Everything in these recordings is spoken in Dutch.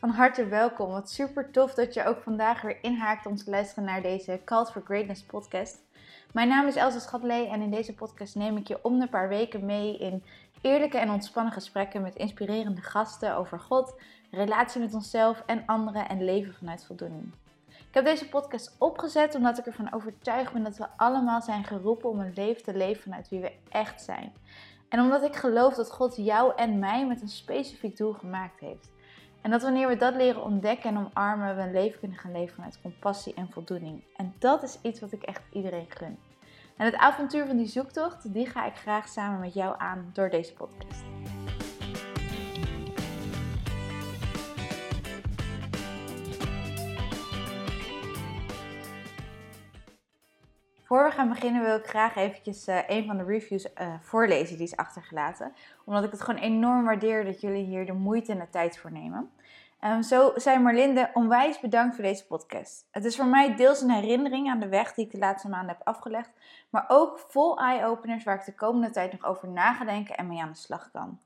Van harte welkom. Wat super tof dat je ook vandaag weer inhaakt om te luisteren naar deze Cult for Greatness podcast. Mijn naam is Elsa Schatlee en in deze podcast neem ik je om de paar weken mee in eerlijke en ontspannen gesprekken met inspirerende gasten over God, relatie met onszelf en anderen en leven vanuit voldoening. Ik heb deze podcast opgezet omdat ik ervan overtuigd ben dat we allemaal zijn geroepen om een leven te leven vanuit wie we echt zijn. En omdat ik geloof dat God jou en mij met een specifiek doel gemaakt heeft. En dat wanneer we dat leren ontdekken en omarmen, we een leven kunnen gaan leven vanuit compassie en voldoening. En dat is iets wat ik echt iedereen gun. En het avontuur van die zoektocht, die ga ik graag samen met jou aan door deze podcast. Voor we gaan beginnen wil ik graag eventjes uh, een van de reviews uh, voorlezen die is achtergelaten. Omdat ik het gewoon enorm waardeer dat jullie hier de moeite en de tijd voor nemen. Um, zo zei Marlinde, onwijs bedankt voor deze podcast. Het is voor mij deels een herinnering aan de weg die ik de laatste maanden heb afgelegd. Maar ook vol eye-openers waar ik de komende tijd nog over na ga denken en mee aan de slag kan.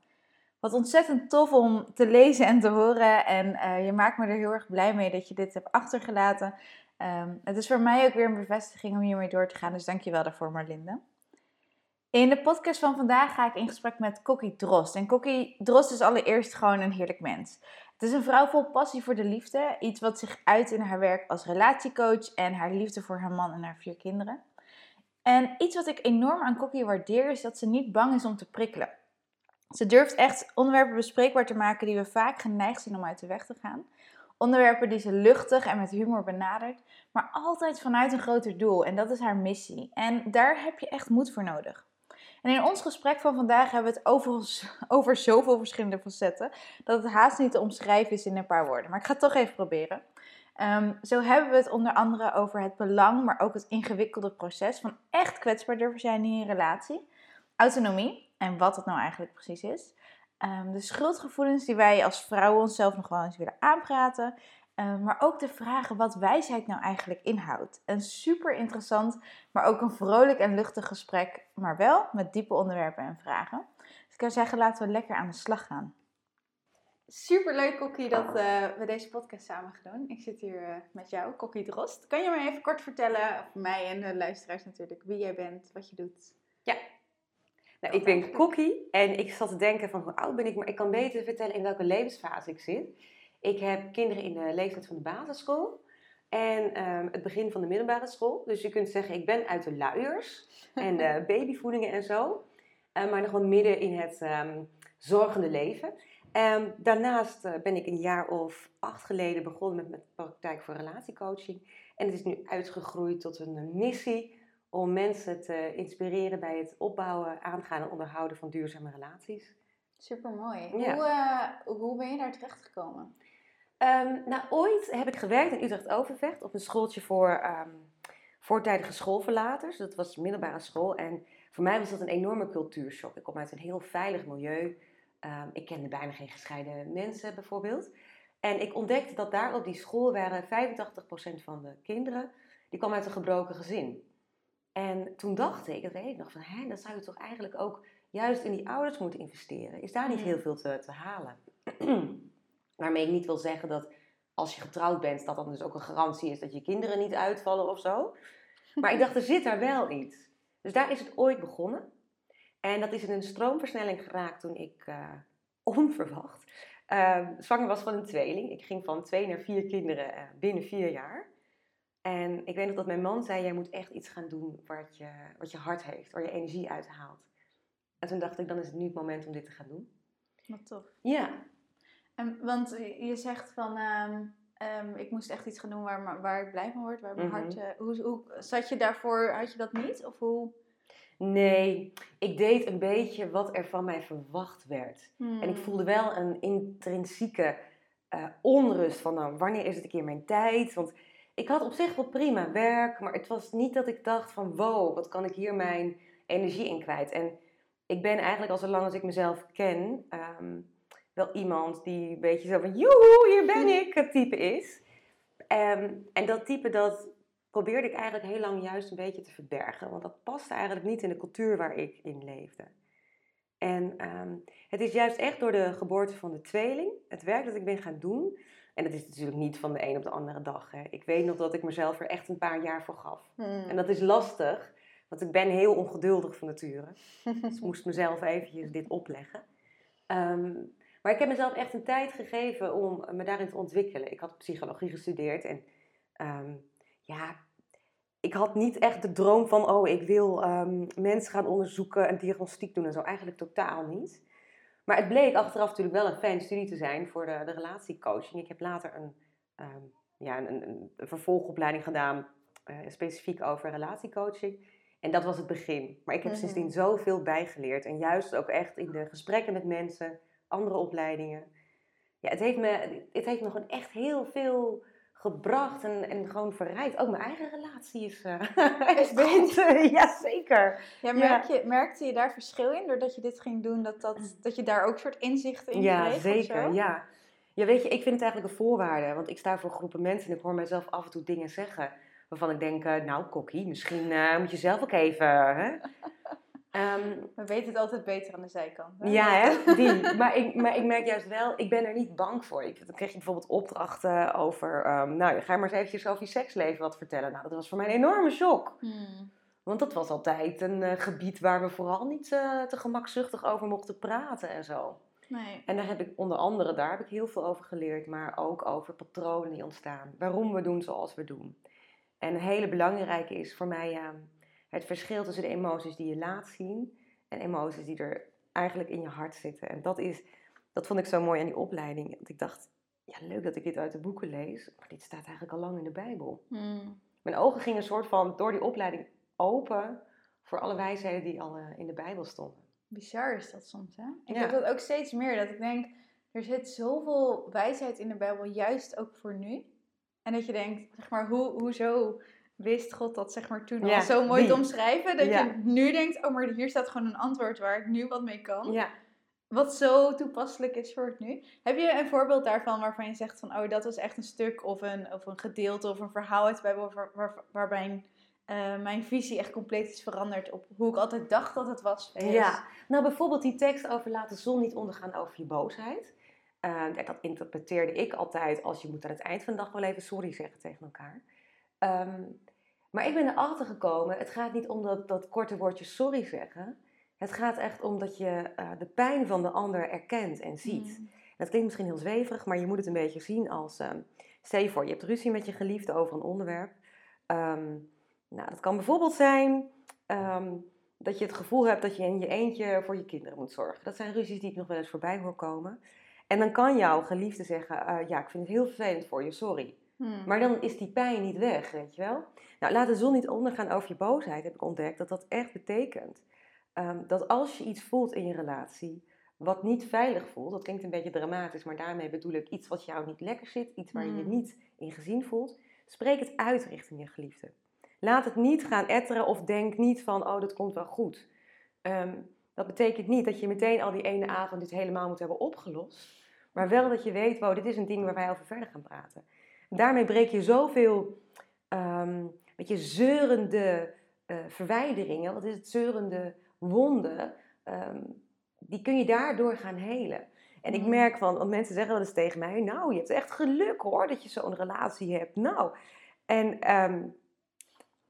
Wat ontzettend tof om te lezen en te horen. En uh, je maakt me er heel erg blij mee dat je dit hebt achtergelaten. Um, het is voor mij ook weer een bevestiging om hiermee door te gaan, dus dankjewel daarvoor Marlinde. In de podcast van vandaag ga ik in gesprek met Kokkie Drost. En Kokkie Drost is allereerst gewoon een heerlijk mens. Het is een vrouw vol passie voor de liefde, iets wat zich uit in haar werk als relatiecoach en haar liefde voor haar man en haar vier kinderen. En iets wat ik enorm aan Kokkie waardeer is dat ze niet bang is om te prikkelen. Ze durft echt onderwerpen bespreekbaar te maken die we vaak geneigd zijn om uit de weg te gaan. Onderwerpen die ze luchtig en met humor benadert, maar altijd vanuit een groter doel. En dat is haar missie. En daar heb je echt moed voor nodig. En in ons gesprek van vandaag hebben we het over, over zoveel verschillende facetten dat het haast niet te omschrijven is in een paar woorden. Maar ik ga het toch even proberen. Um, zo hebben we het onder andere over het belang, maar ook het ingewikkelde proces van echt kwetsbaar durven zijn in je relatie. Autonomie en wat het nou eigenlijk precies is. Um, de schuldgevoelens die wij als vrouwen onszelf nog wel eens willen aanpraten. Um, maar ook de vragen wat wijsheid nou eigenlijk inhoudt. Een super interessant, maar ook een vrolijk en luchtig gesprek, maar wel met diepe onderwerpen en vragen. Dus ik zou zeggen, laten we lekker aan de slag gaan. Super leuk, Kokkie, dat uh, we deze podcast samen gaan doen. Ik zit hier uh, met jou, Kokkie Drost. Kan je me even kort vertellen, of mij en de luisteraars natuurlijk, wie jij bent, wat je doet? Ja, nou, ik ben Kokkie en ik zat te denken van hoe oud ben ik, maar ik kan beter vertellen in welke levensfase ik zit. Ik heb kinderen in de leeftijd van de basisschool en um, het begin van de middelbare school. Dus je kunt zeggen, ik ben uit de luiers en de babyvoedingen en zo. Uh, maar nog wel midden in het um, zorgende leven. Um, daarnaast uh, ben ik een jaar of acht geleden begonnen met mijn praktijk voor relatiecoaching. En het is nu uitgegroeid tot een missie om mensen te inspireren bij het opbouwen, aangaan en onderhouden van duurzame relaties. Super mooi. Ja. Hoe, uh, hoe ben je daar terecht gekomen? Um, nou, ooit heb ik gewerkt in Utrecht Overvecht op een schooltje voor um, voortijdige schoolverlaters. Dat was middelbare school. En voor mij was dat een enorme cultuurshock. Ik kom uit een heel veilig milieu. Um, ik kende bijna geen gescheiden mensen bijvoorbeeld. En ik ontdekte dat daar op die school waren 85% van de kinderen, die kwam uit een gebroken gezin. En toen dacht ik, dat weet ik nog, van hè, dan zou je toch eigenlijk ook juist in die ouders moeten investeren. Is daar niet heel veel te, te halen? Waarmee ik niet wil zeggen dat als je getrouwd bent, dat dan dus ook een garantie is dat je kinderen niet uitvallen of zo. Maar ik dacht, er zit daar wel iets. Dus daar is het ooit begonnen. En dat is in een stroomversnelling geraakt toen ik uh, onverwacht uh, zwanger was van een tweeling. Ik ging van twee naar vier kinderen uh, binnen vier jaar. En ik weet nog dat mijn man zei: Jij moet echt iets gaan doen wat je, wat je hart heeft, waar je energie uit haalt. En toen dacht ik: Dan is het nu het moment om dit te gaan doen. Wat tof. Ja. En, want je zegt van: um, um, Ik moest echt iets gaan doen waar, waar ik blij van word, waar mijn mm -hmm. hart. Uh, hoe, hoe zat je daarvoor? Had je dat niet? Of hoe? Nee, ik deed een beetje wat er van mij verwacht werd. Hmm. En ik voelde wel een intrinsieke uh, onrust van: nou, wanneer is het een keer mijn tijd? Want ik had op zich wel prima werk, maar het was niet dat ik dacht van wow, wat kan ik hier mijn energie in kwijt. En ik ben eigenlijk al zo lang als ik mezelf ken, um, wel iemand die een beetje zo van joehoe, hier ben ik, het type is. Um, en dat type dat probeerde ik eigenlijk heel lang juist een beetje te verbergen, want dat paste eigenlijk niet in de cultuur waar ik in leefde. En um, het is juist echt door de geboorte van de tweeling, het werk dat ik ben gaan doen, En dat is natuurlijk niet van de een op de andere dag. Hè. Ik weet nog dat ik mezelf er echt een paar jaar voor gaf. Hmm. En dat is lastig, want ik ben heel ongeduldig van nature. Dus ik moest mezelf eventjes dit opleggen. Ehm, maar ik heb mezelf echt een tijd gegeven om me daarin te ontwikkelen. Ik had psychologie gestudeerd en ehm, ja, ik had niet echt de droom van, oh, ik wil ehm, mensen gaan onderzoeken en diagnostiek doen en zo. Eigenlijk totaal niet. Maar het bleek achteraf natuurlijk wel een fijne studie te zijn voor de, de relatiecoaching. Ik heb later een, ehm, ja, een, een, een vervolgopleiding gedaan, eh, specifiek over relatiecoaching. En dat was het begin. Maar ik heb Mhm. sindsdien zoveel bijgeleerd. En juist ook echt in de gesprekken met mensen, andere opleidingen. Ja, het heeft me, het heeft me gewoon echt heel veel gebracht en, en gewoon verrijkt. Ook mijn eigen relatie is, eh is beter. ja, zeker. Ja, merk Je, merkte je daar verschil in doordat je dit ging doen? Dat, dat, dat je daar ook soort inzichten in Ja, kreeg? zeker. zo? Ja. ja, weet je, ik vind het eigenlijk een voorwaarde. Want ik sta voor groepen mensen en ik hoor mijzelf af en toe dingen zeggen. Waarvan ik denk, eh, nou Kokkie, misschien eh, moet je zelf ook even... Hè? Ehm, We weten het altijd beter aan de zijkant. hè? ja, hè? Die. Maar ik, maar ik merk juist wel, ik ben er niet bang voor. Ik, dan kreeg je bijvoorbeeld opdrachten over... ehm, nou, ga maar eens eventjes over je seksleven wat vertellen. Nou, dat was voor mij een enorme shock. Hmm. Want dat was altijd een eh, gebied waar we vooral niet eh, te gemakzuchtig over mochten praten en zo. Nee. En daar heb ik onder andere, daar heb ik heel veel over geleerd, maar ook over patronen die ontstaan. Waarom we doen zoals we doen. En een hele belangrijke is voor mij eh, het verschil tussen de emoties die je laat zien en emoties die er eigenlijk in je hart zitten. En dat is, dat vond ik zo mooi aan die opleiding. Want ik dacht, ja leuk dat ik dit uit de boeken lees, maar dit staat eigenlijk al lang in de Bijbel. Hmm. Mijn ogen gingen een soort van door die opleiding open voor alle wijsheden die al eh, in de Bijbel stonden. Bizar is dat soms, hè? Ik Ja. heb dat ook steeds meer. Dat ik denk, er zit zoveel wijsheid in de Bijbel, juist ook voor nu. En dat je denkt, zeg maar, hoe, hoezo wist God dat zeg maar toen Ja, al zo mooi te omschrijven? Dat Ja. je nu denkt, oh, maar hier staat gewoon een antwoord waar ik nu wat mee kan. Ja, Wat zo toepasselijk is voor het nu. Heb je een voorbeeld daarvan waarvan je zegt van, oh, dat was echt een stuk of een, of een gedeelte of een verhaal uit de Bijbel waar, waar, waarbij eh, mijn visie echt compleet is veranderd op hoe ik altijd dacht dat het was. Ja, nou bijvoorbeeld die tekst over laat de zon niet ondergaan over je boosheid. Eh, ja, dat interpreteerde ik altijd als je moet aan het eind van de dag wel even sorry zeggen tegen elkaar. Ehm, maar ik ben erachter gekomen, het gaat niet om dat, dat korte woordje sorry zeggen. Het gaat echt om dat je eh, de pijn van de ander erkent en ziet. Hmm. Dat klinkt misschien heel zweverig, maar je moet het een beetje zien als... ehm, stel je voor, je hebt ruzie met je geliefde over een onderwerp. Ehm, nou, dat kan bijvoorbeeld zijn ehm, dat je het gevoel hebt dat je in je eentje voor je kinderen moet zorgen. Dat zijn ruzies die ik nog wel eens voorbij hoor komen. En dan kan jouw geliefde zeggen, eh, ja, ik vind het heel vervelend voor je, sorry. Hmm. Maar dan is die pijn niet weg, weet je wel? Nou, laat de zon niet ondergaan over je boosheid, heb ik ontdekt dat dat echt betekent. ehm, dat als je iets voelt in je relatie wat niet veilig voelt, dat klinkt een beetje dramatisch, maar daarmee bedoel ik iets wat jou niet lekker zit, iets waar je je Hmm. niet in gezien voelt, spreek het uit richting je geliefde. Laat het niet gaan etteren of denk niet van, oh, dat komt wel goed. Ehm, dat betekent niet dat je meteen al die ene avond dit helemaal moet hebben opgelost. Maar wel dat je weet, wow, dit is een ding waar wij over verder gaan praten. Daarmee breek je zoveel ehm weet je, zeurende eh, verwijderingen, wat is het, zeurende wonden, ehm, die kun je daardoor gaan helen. En ik Mm. merk van, want mensen zeggen wel eens tegen mij, nou, je hebt echt geluk hoor, dat je zo'n relatie hebt. Nou, en ehm,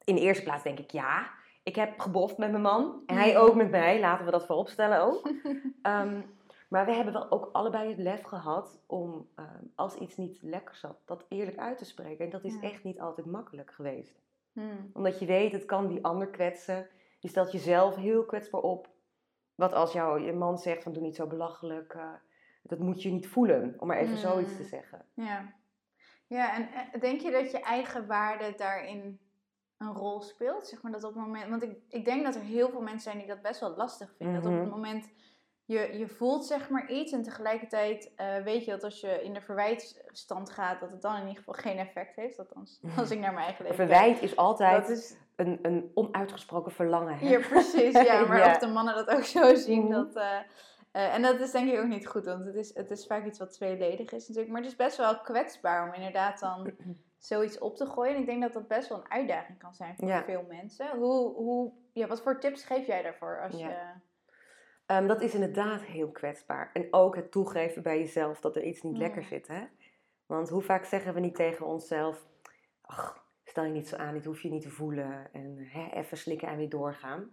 in de eerste plaats denk ik, ja, ik heb geboft met mijn man. En hij ook met mij, laten we dat vooropstellen ook. maar we hebben wel ook allebei het lef gehad om, ehm, als iets niet lekker zat, dat eerlijk uit te spreken. En dat is Ja. echt niet altijd makkelijk geweest. Hmm. Omdat je weet, het kan die ander kwetsen. Je stelt jezelf heel kwetsbaar op. Wat als jouw je man zegt van doe niet zo belachelijk. eh, dat moet je niet voelen, om maar even zoiets te Mm. zeggen. Ja. Ja, en eh, denk je dat je eigen waarde daarin een rol speelt? Zeg maar dat op het moment, want ik, ik denk dat er heel veel mensen zijn die dat best wel lastig vinden. Dat op het Mhm. moment je, je voelt zeg maar iets en tegelijkertijd eh, weet je dat als je in de verwijtstand gaat, dat het dan in ieder geval geen effect heeft. Althans, als ik naar mijn eigen leven verwijt is altijd is, een, een onuitgesproken verlangen. Hè? ja, precies. Ja, maar Ja. of de mannen dat ook zo zien, Mhm. dat... eh, eh, en dat is denk ik ook niet goed, want het is, het is vaak iets wat tweeledig is natuurlijk. Maar het is best wel kwetsbaar om inderdaad dan zoiets op te gooien. En ik denk dat dat best wel een uitdaging kan zijn voor Ja. veel mensen. Hoe, hoe, ja, wat voor tips geef jij daarvoor? Als Ja. je, Ehm, dat is inderdaad heel kwetsbaar. En ook het toegeven bij jezelf dat er iets niet Mm. lekker zit. Hè? Want hoe vaak zeggen we niet tegen onszelf: ach, stel je niet zo aan, dit hoef je niet te voelen. En hè, even slikken en weer doorgaan.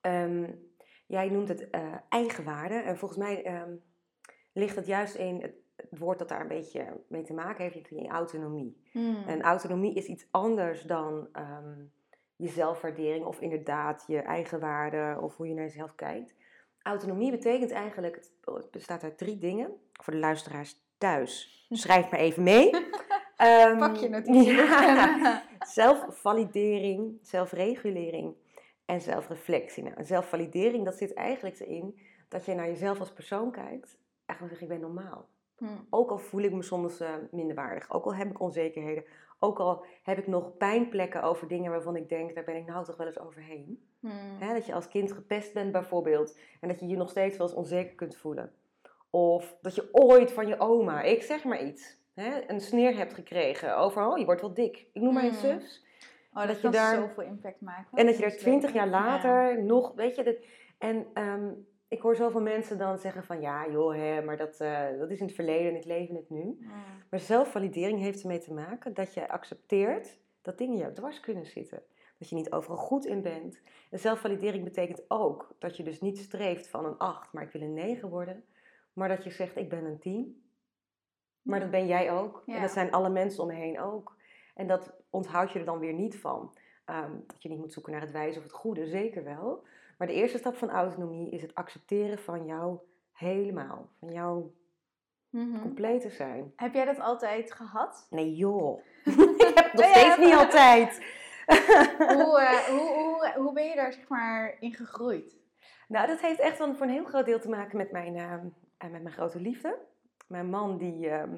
Ehm, jij noemt het uh, eigenwaarde. En volgens mij ehm, ligt het juist in het, het, woord dat daar een beetje mee te maken heeft, in autonomie. Hmm. En autonomie is iets anders dan je zelfwaardering of inderdaad je eigenwaarde of hoe je naar jezelf kijkt. Autonomie betekent eigenlijk, het bestaat uit drie dingen. Voor de luisteraars thuis, schrijf maar even mee. Um, Pak je natuurlijk. Ja, zelfvalidering, zelfregulering en zelfreflectie. Nou, zelfvalidering, dat zit eigenlijk erin dat je naar jezelf als persoon kijkt. Eigenlijk zeg ik ben normaal. Hmm. Ook al voel ik me soms uh, minderwaardig, ook al heb ik onzekerheden, ook al heb ik nog pijnplekken over dingen waarvan ik denk, daar ben ik nou toch wel eens overheen. Hmm. dat je als kind gepest bent bijvoorbeeld en dat je je nog steeds wel eens onzeker kunt voelen. Of dat je ooit van je oma, ik zeg maar iets, een sneer hebt gekregen over, oh je wordt wel dik. Ik noem maar een Hmm. zus. Oh, dat, Dat je kan daar- zoveel impact maken. En dat je daar twintig jaar Ja. later nog, weet je, dat, en ehm, ik hoor zoveel mensen dan zeggen van, ja joh, hè, maar dat, eh, dat is in het verleden en ik leef in het nu. Hmm. Maar zelfvalidering heeft ermee te maken dat je accepteert dat dingen je dwars kunnen zitten. Dat je niet overal goed in bent. En zelfvalidering betekent ook dat je dus niet streeft van een 8, maar ik wil een 9 worden. Maar dat je zegt, ik ben een 10. Maar dat ben jij ook. Ja. En dat zijn alle mensen om me heen ook. En dat onthoud je er dan weer niet van. Ehm, dat je niet moet zoeken naar het wijze of het goede, zeker wel. Maar de eerste stap van autonomie is het accepteren van jou helemaal. Van jou Mhm. compleet te zijn. Heb jij dat altijd gehad? Nee joh, ik heb het nog Ben steeds niet altijd. hoe, eh, hoe, hoe, hoe ben je daar zeg maar in gegroeid? Nou, dat heeft echt voor een heel groot deel te maken met mijn, eh, met mijn grote liefde. Mijn man die ehm,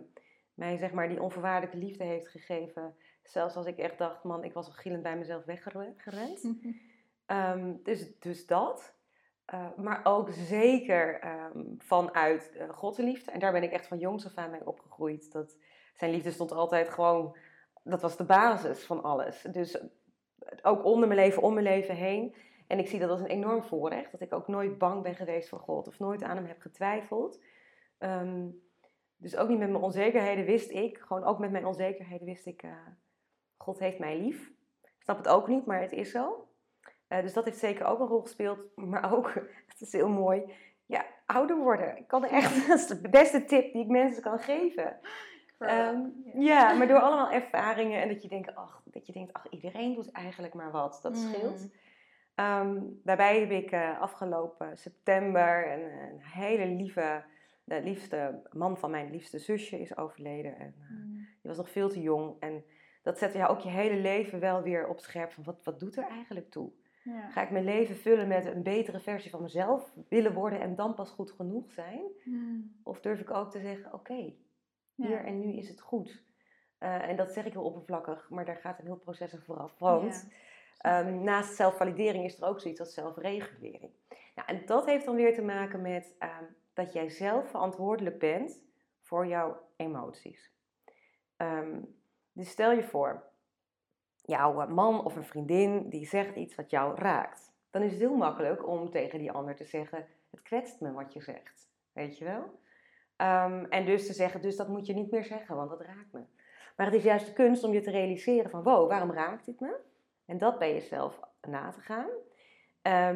mij zeg maar die onvoorwaardelijke liefde heeft gegeven. Zelfs als ik echt dacht, man, ik was al gillend bij mezelf weggerend. Ehm, dus, dus dat. Eh, maar ook zeker ehm, vanuit uh, Gods liefde. En daar ben ik echt van jongs af aan mee opgegroeid. Dat, zijn liefde stond altijd gewoon... Dat was de basis van alles. Dus eh, ook onder mijn leven, om mijn leven heen. En ik zie dat als een enorm voorrecht. Dat ik ook nooit bang ben geweest voor God. Of nooit aan hem heb getwijfeld. Ehm, dus ook niet met mijn onzekerheden wist ik. Gewoon ook met mijn onzekerheden wist ik... God heeft mij lief. Ik snap het ook niet, maar het is zo. Uh, dus dat heeft zeker ook een rol gespeeld. Maar ook, het is heel mooi, ja, ouder worden. Ik kan er echt, dat is de beste tip die ik mensen kan geven. Um, ja, maar door allemaal ervaringen en dat je denkt, ach, dat je denkt, ach, iedereen doet eigenlijk maar wat. Dat scheelt. Mm. Um, daarbij heb ik uh, afgelopen september een, een, hele lieve, de liefste man van mijn liefste zusje is overleden. En uh, mm. die was nog veel te jong. En dat zet jou ook je hele leven wel weer op scherp van, wat, wat doet er eigenlijk toe? Ja. Ga ik mijn leven vullen met een betere versie van mezelf willen worden en dan pas goed genoeg zijn? Mm. Of durf ik ook te zeggen, oké, okay, Ja. hier en nu is het goed. Uh, en dat zeg ik heel oppervlakkig, maar daar gaat een heel proces aan vooraf. Want um, naast zelfvalidering is er ook zoiets als zelfregulering. Nou, en dat heeft dan weer te maken met um, dat jij zelf verantwoordelijk bent voor jouw emoties. Um, dus stel je voor, jouw man of een vriendin die zegt iets wat jou raakt. Dan is het heel makkelijk om tegen die ander te zeggen, het kwetst me wat je zegt. Weet je wel? Um, en dus te zeggen, dus dat moet je niet meer zeggen, want dat raakt me. Maar het is juist de kunst om je te realiseren van, wow, waarom raakt dit me? En dat bij jezelf na te gaan.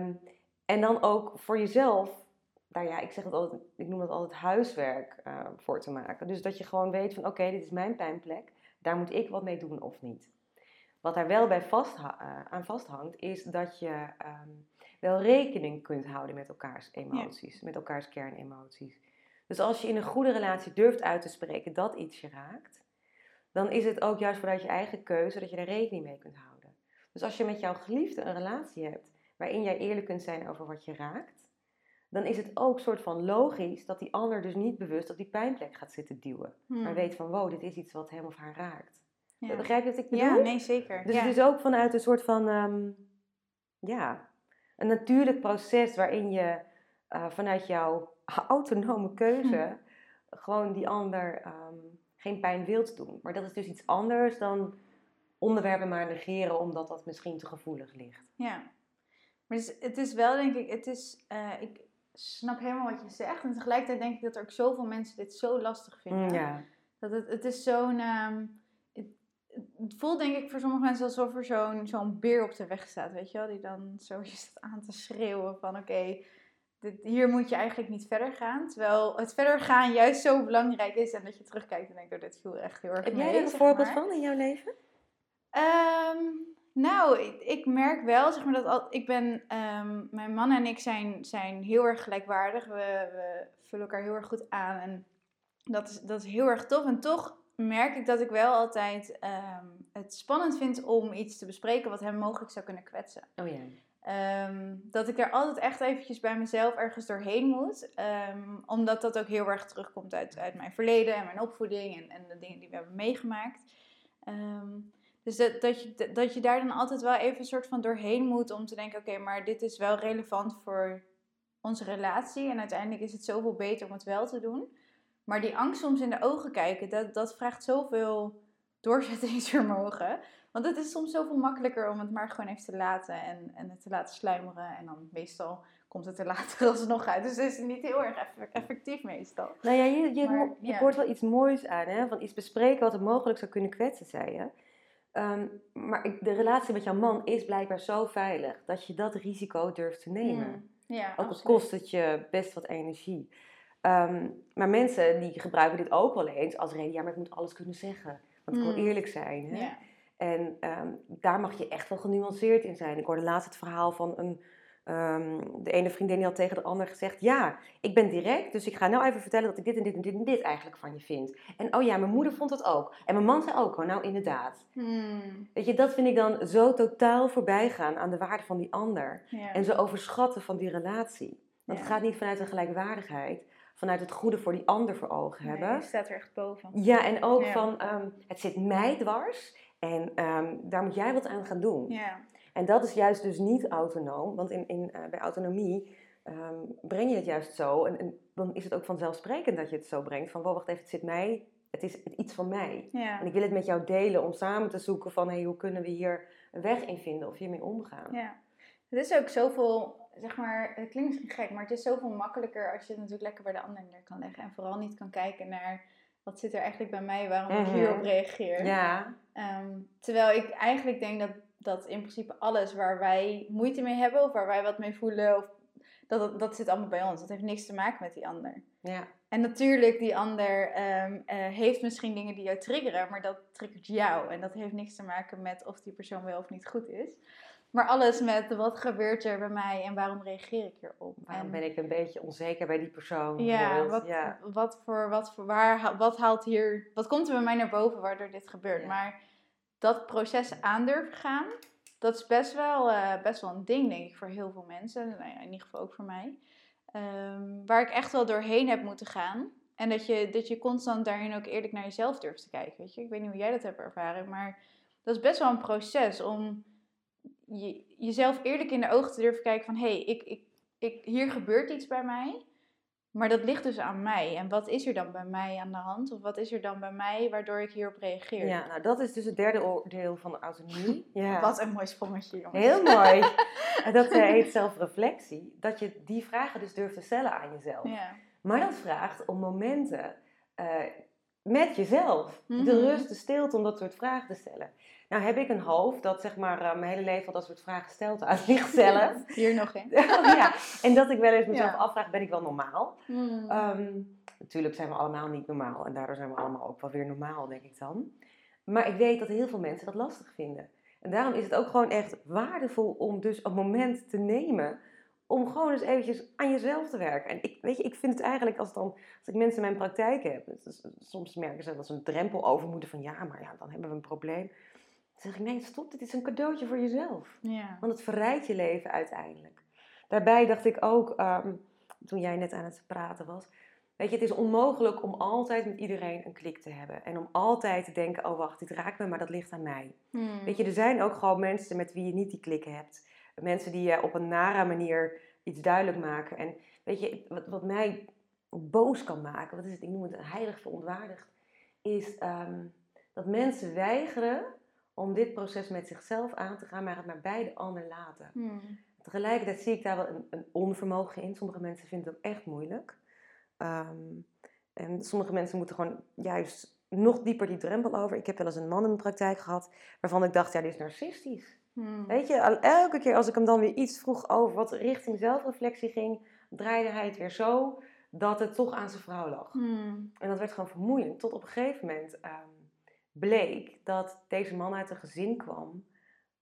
Um, en dan ook voor jezelf, nou ja, ik, zeg het altijd, ik noem het altijd huiswerk uh, voor te maken. Dus dat je gewoon weet van, oké, dit is mijn pijnplek, daar moet ik wat mee doen of niet. Wat daar wel bij vast, uh, aan vasthangt, is dat je um, wel rekening kunt houden met elkaars emoties, ja. met elkaars kernemoties. Dus als je in een goede relatie durft uit te spreken dat iets je raakt, dan is het ook juist vanuit je eigen keuze dat je daar rekening mee kunt houden. Dus als je met jouw geliefde een relatie hebt waarin jij eerlijk kunt zijn over wat je raakt, dan is het ook soort van logisch dat die ander dus niet bewust op die pijnplek gaat zitten duwen. Hmm. Maar weet van, wow, dit is iets wat hem of haar raakt. Ja. Begrijp je wat ik bedoel? Ja, nee, zeker. Dus ja. het is ook vanuit een soort van, um, ja, een natuurlijk proces waarin je uh, vanuit jouw autonome keuze Hm. gewoon die ander um, geen pijn wilt doen. Maar dat is dus iets anders dan onderwerpen maar negeren omdat dat misschien te gevoelig ligt. Ja, maar het is, het is wel denk ik, het is, uh, ik snap helemaal wat je zegt. En tegelijkertijd denk ik dat er ook zoveel mensen dit zo lastig vinden. Mm, ja. Dat het, het is zo'n... ehm, het, voelt denk ik voor sommige mensen alsof er zo'n zo'n beer op de weg staat, weet je wel? Die dan zo staat aan te schreeuwen van oké, hier moet je eigenlijk niet verder gaan. Terwijl het verder gaan juist zo belangrijk is en dat je terugkijkt en denkt, oh, dit viel echt heel erg Heb mee, jij daar een voorbeeld maar. van in jouw leven? Ehm, nou, ik, ik merk wel, zeg maar, dat al, ik ben, ehm, mijn man en ik zijn, zijn heel erg gelijkwaardig. We, we vullen elkaar heel erg goed aan en dat is, dat is heel erg tof. En toch merk ik dat ik wel altijd ehm, het spannend vind om iets te bespreken wat hem mogelijk zou kunnen kwetsen. Oh ja. Ehm, dat ik er altijd echt eventjes bij mezelf ergens doorheen moet. Ehm, omdat dat ook heel erg terugkomt uit, uit mijn verleden en mijn opvoeding en, en de dingen die we hebben meegemaakt. Dus dat, dat, je, dat je daar dan altijd wel even een soort van doorheen moet om te denken: oké, maar dit is wel relevant voor onze relatie. En uiteindelijk is het zoveel beter om het wel te doen. Maar die angst soms in de ogen kijken, dat, dat vraagt zoveel doorzettingsvermogen. Want het is soms zoveel makkelijker om het maar gewoon even te laten en, en het te laten sluimeren. En dan meestal komt het er later alsnog uit. Dus het is niet heel erg eff- effectief meestal. Nou ja, je, je, Maar, je ja. hoort wel iets moois aan, hè? Van iets bespreken wat er mogelijk zou kunnen kwetsen, zei je. Ehm, maar ik- de relatie met jouw man is blijkbaar zo veilig dat je dat risico durft te nemen. Mm, Ja, Ook al kost het je best wat energie. Ehm, maar mensen die gebruiken dit ook wel eens als reden. Ja, maar ik moet alles kunnen zeggen. Want ik wil Mm. eerlijk zijn. Hè? En ehm, daar mag je echt wel genuanceerd in zijn. Ik hoorde laatst het verhaal van een, ehm, de ene vriendin die had tegen de ander gezegd... Ja, ik ben direct, dus ik ga nou even vertellen dat ik dit en dit en dit en dit eigenlijk van je vind. En oh ja, mijn moeder vond dat ook. En mijn man zei ook, oh nou inderdaad. Mm, Weet je, dat vind ik dan zo totaal voorbij gaan aan de waarde van die ander. En zo overschatten van die relatie. Want het gaat niet vanuit een gelijkwaardigheid, vanuit het goede voor die ander voor ogen Nee, hebben. die staat er echt boven. Ja, en ook Ja. van ehm, het zit mij dwars en ehm, daar moet jij wat aan gaan doen. Ja. En dat is juist dus niet autonoom, want in, in, eh, bij autonomie ehm, breng je het juist zo. En, en dan is het ook vanzelfsprekend dat je het zo brengt. Van, wow, wacht even, het zit mij, het is iets van mij. Ja. En ik wil het met jou delen om samen te zoeken van, hey, hoe kunnen we hier een weg in vinden of hiermee omgaan. Ja. Het is ook zoveel, zeg maar, het klinkt misschien gek, maar het is zoveel makkelijker als je het natuurlijk lekker bij de ander neer kan leggen. En vooral niet kan kijken naar wat zit er eigenlijk bij mij, waarom ik Mhm. hierop reageer. Ja, Ehm, terwijl ik eigenlijk denk dat, dat in principe alles waar wij moeite mee hebben of waar wij wat mee voelen, of, dat, dat, dat zit allemaal bij ons. Dat heeft niks te maken met die ander. ja. En natuurlijk, die ander ehm, eh, heeft misschien dingen die jou triggeren, maar dat triggert jou. En dat heeft niks te maken met of die persoon wel of niet goed is. Maar alles met wat gebeurt er bij mij en waarom reageer ik hierop. Waarom en, ben ik een beetje onzeker bij die persoon? ja, wat, ja. wat voor, wat voor, waar, wat haalt hier, wat komt er bij mij naar boven waardoor dit gebeurt. Ja. Maar dat proces aandurven gaan, dat is best wel, eh, best wel een ding, denk ik, voor heel veel mensen. Nou ja, in ieder geval ook voor mij. Ehm, waar ik echt wel doorheen heb moeten gaan. En dat je, dat je constant daarin ook eerlijk naar jezelf durft te kijken. Weet je? Ik weet niet hoe jij dat hebt ervaren, maar dat is best wel een proces om je, jezelf eerlijk in de ogen te durven kijken van... hé, hey, ik, ik, ik, hier gebeurt iets bij mij, maar dat ligt dus aan mij. En wat is er dan bij mij aan de hand? Of wat is er dan bij mij waardoor ik hierop reageer? Ja, nou dat is dus het derde oordeel van de autonomie. Ja. Wat een mooi sprongetje, jongens. Heel mooi. En dat eh, heet zelfreflectie. Dat je die vragen dus durft te stellen aan jezelf. Ja. Maar dat vraagt om momenten eh, met jezelf. Mhm. De rust, de stilte om dat soort vragen te stellen. Nou heb ik een hoofd dat zeg maar eh, mijn hele leven al dat soort vragen stelt aan zichzelf. Hier nog in. ja. En dat ik wel eens mezelf Ja. afvraag, ben ik wel normaal? Hmm. Ehm, natuurlijk zijn we allemaal niet normaal en daardoor zijn we allemaal ook wel weer normaal, denk ik dan. Maar ik weet dat heel veel mensen dat lastig vinden. En daarom is het ook gewoon echt waardevol om dus een moment te nemen om gewoon eens eventjes aan jezelf te werken. En ik, weet je, ik vind het eigenlijk als, dan, als ik mensen in mijn praktijk heb, dus soms merken ze dat ze een drempel over moeten van ja, maar ja, dan hebben we een probleem. Dan zeg ik nee, stop, dit is een cadeautje voor jezelf. ja. Want het verrijkt je leven uiteindelijk. Daarbij dacht ik ook, ehm, toen jij net aan het praten was. Weet je, het is onmogelijk om altijd met iedereen een klik te hebben. En om altijd te denken, oh wacht, dit raakt me, maar dat ligt aan mij. Hmm. Weet je, er zijn ook gewoon mensen met wie je niet die klik hebt. Mensen die je op een nare manier iets duidelijk maken. En weet je, wat, wat mij boos kan maken, wat is het, ik noem het een heilig verontwaardigd, is ehm, dat mensen weigeren om dit proces met zichzelf aan te gaan, maar het maar bij de ander laten. Hmm. Tegelijkertijd zie ik daar wel een, een onvermogen in. Sommige mensen vinden het ook echt moeilijk. Ehm, en sommige mensen moeten gewoon juist nog dieper die drempel over. Ik heb wel eens een man in mijn praktijk gehad waarvan ik dacht, ja, dit is narcistisch. Hmm. Weet je, elke keer als ik hem dan weer iets vroeg over wat richting zelfreflectie ging, draaide hij het weer zo dat het toch aan zijn vrouw lag. Hmm. En dat werd gewoon vermoeiend. Tot op een gegeven moment ehm, bleek dat deze man uit een gezin kwam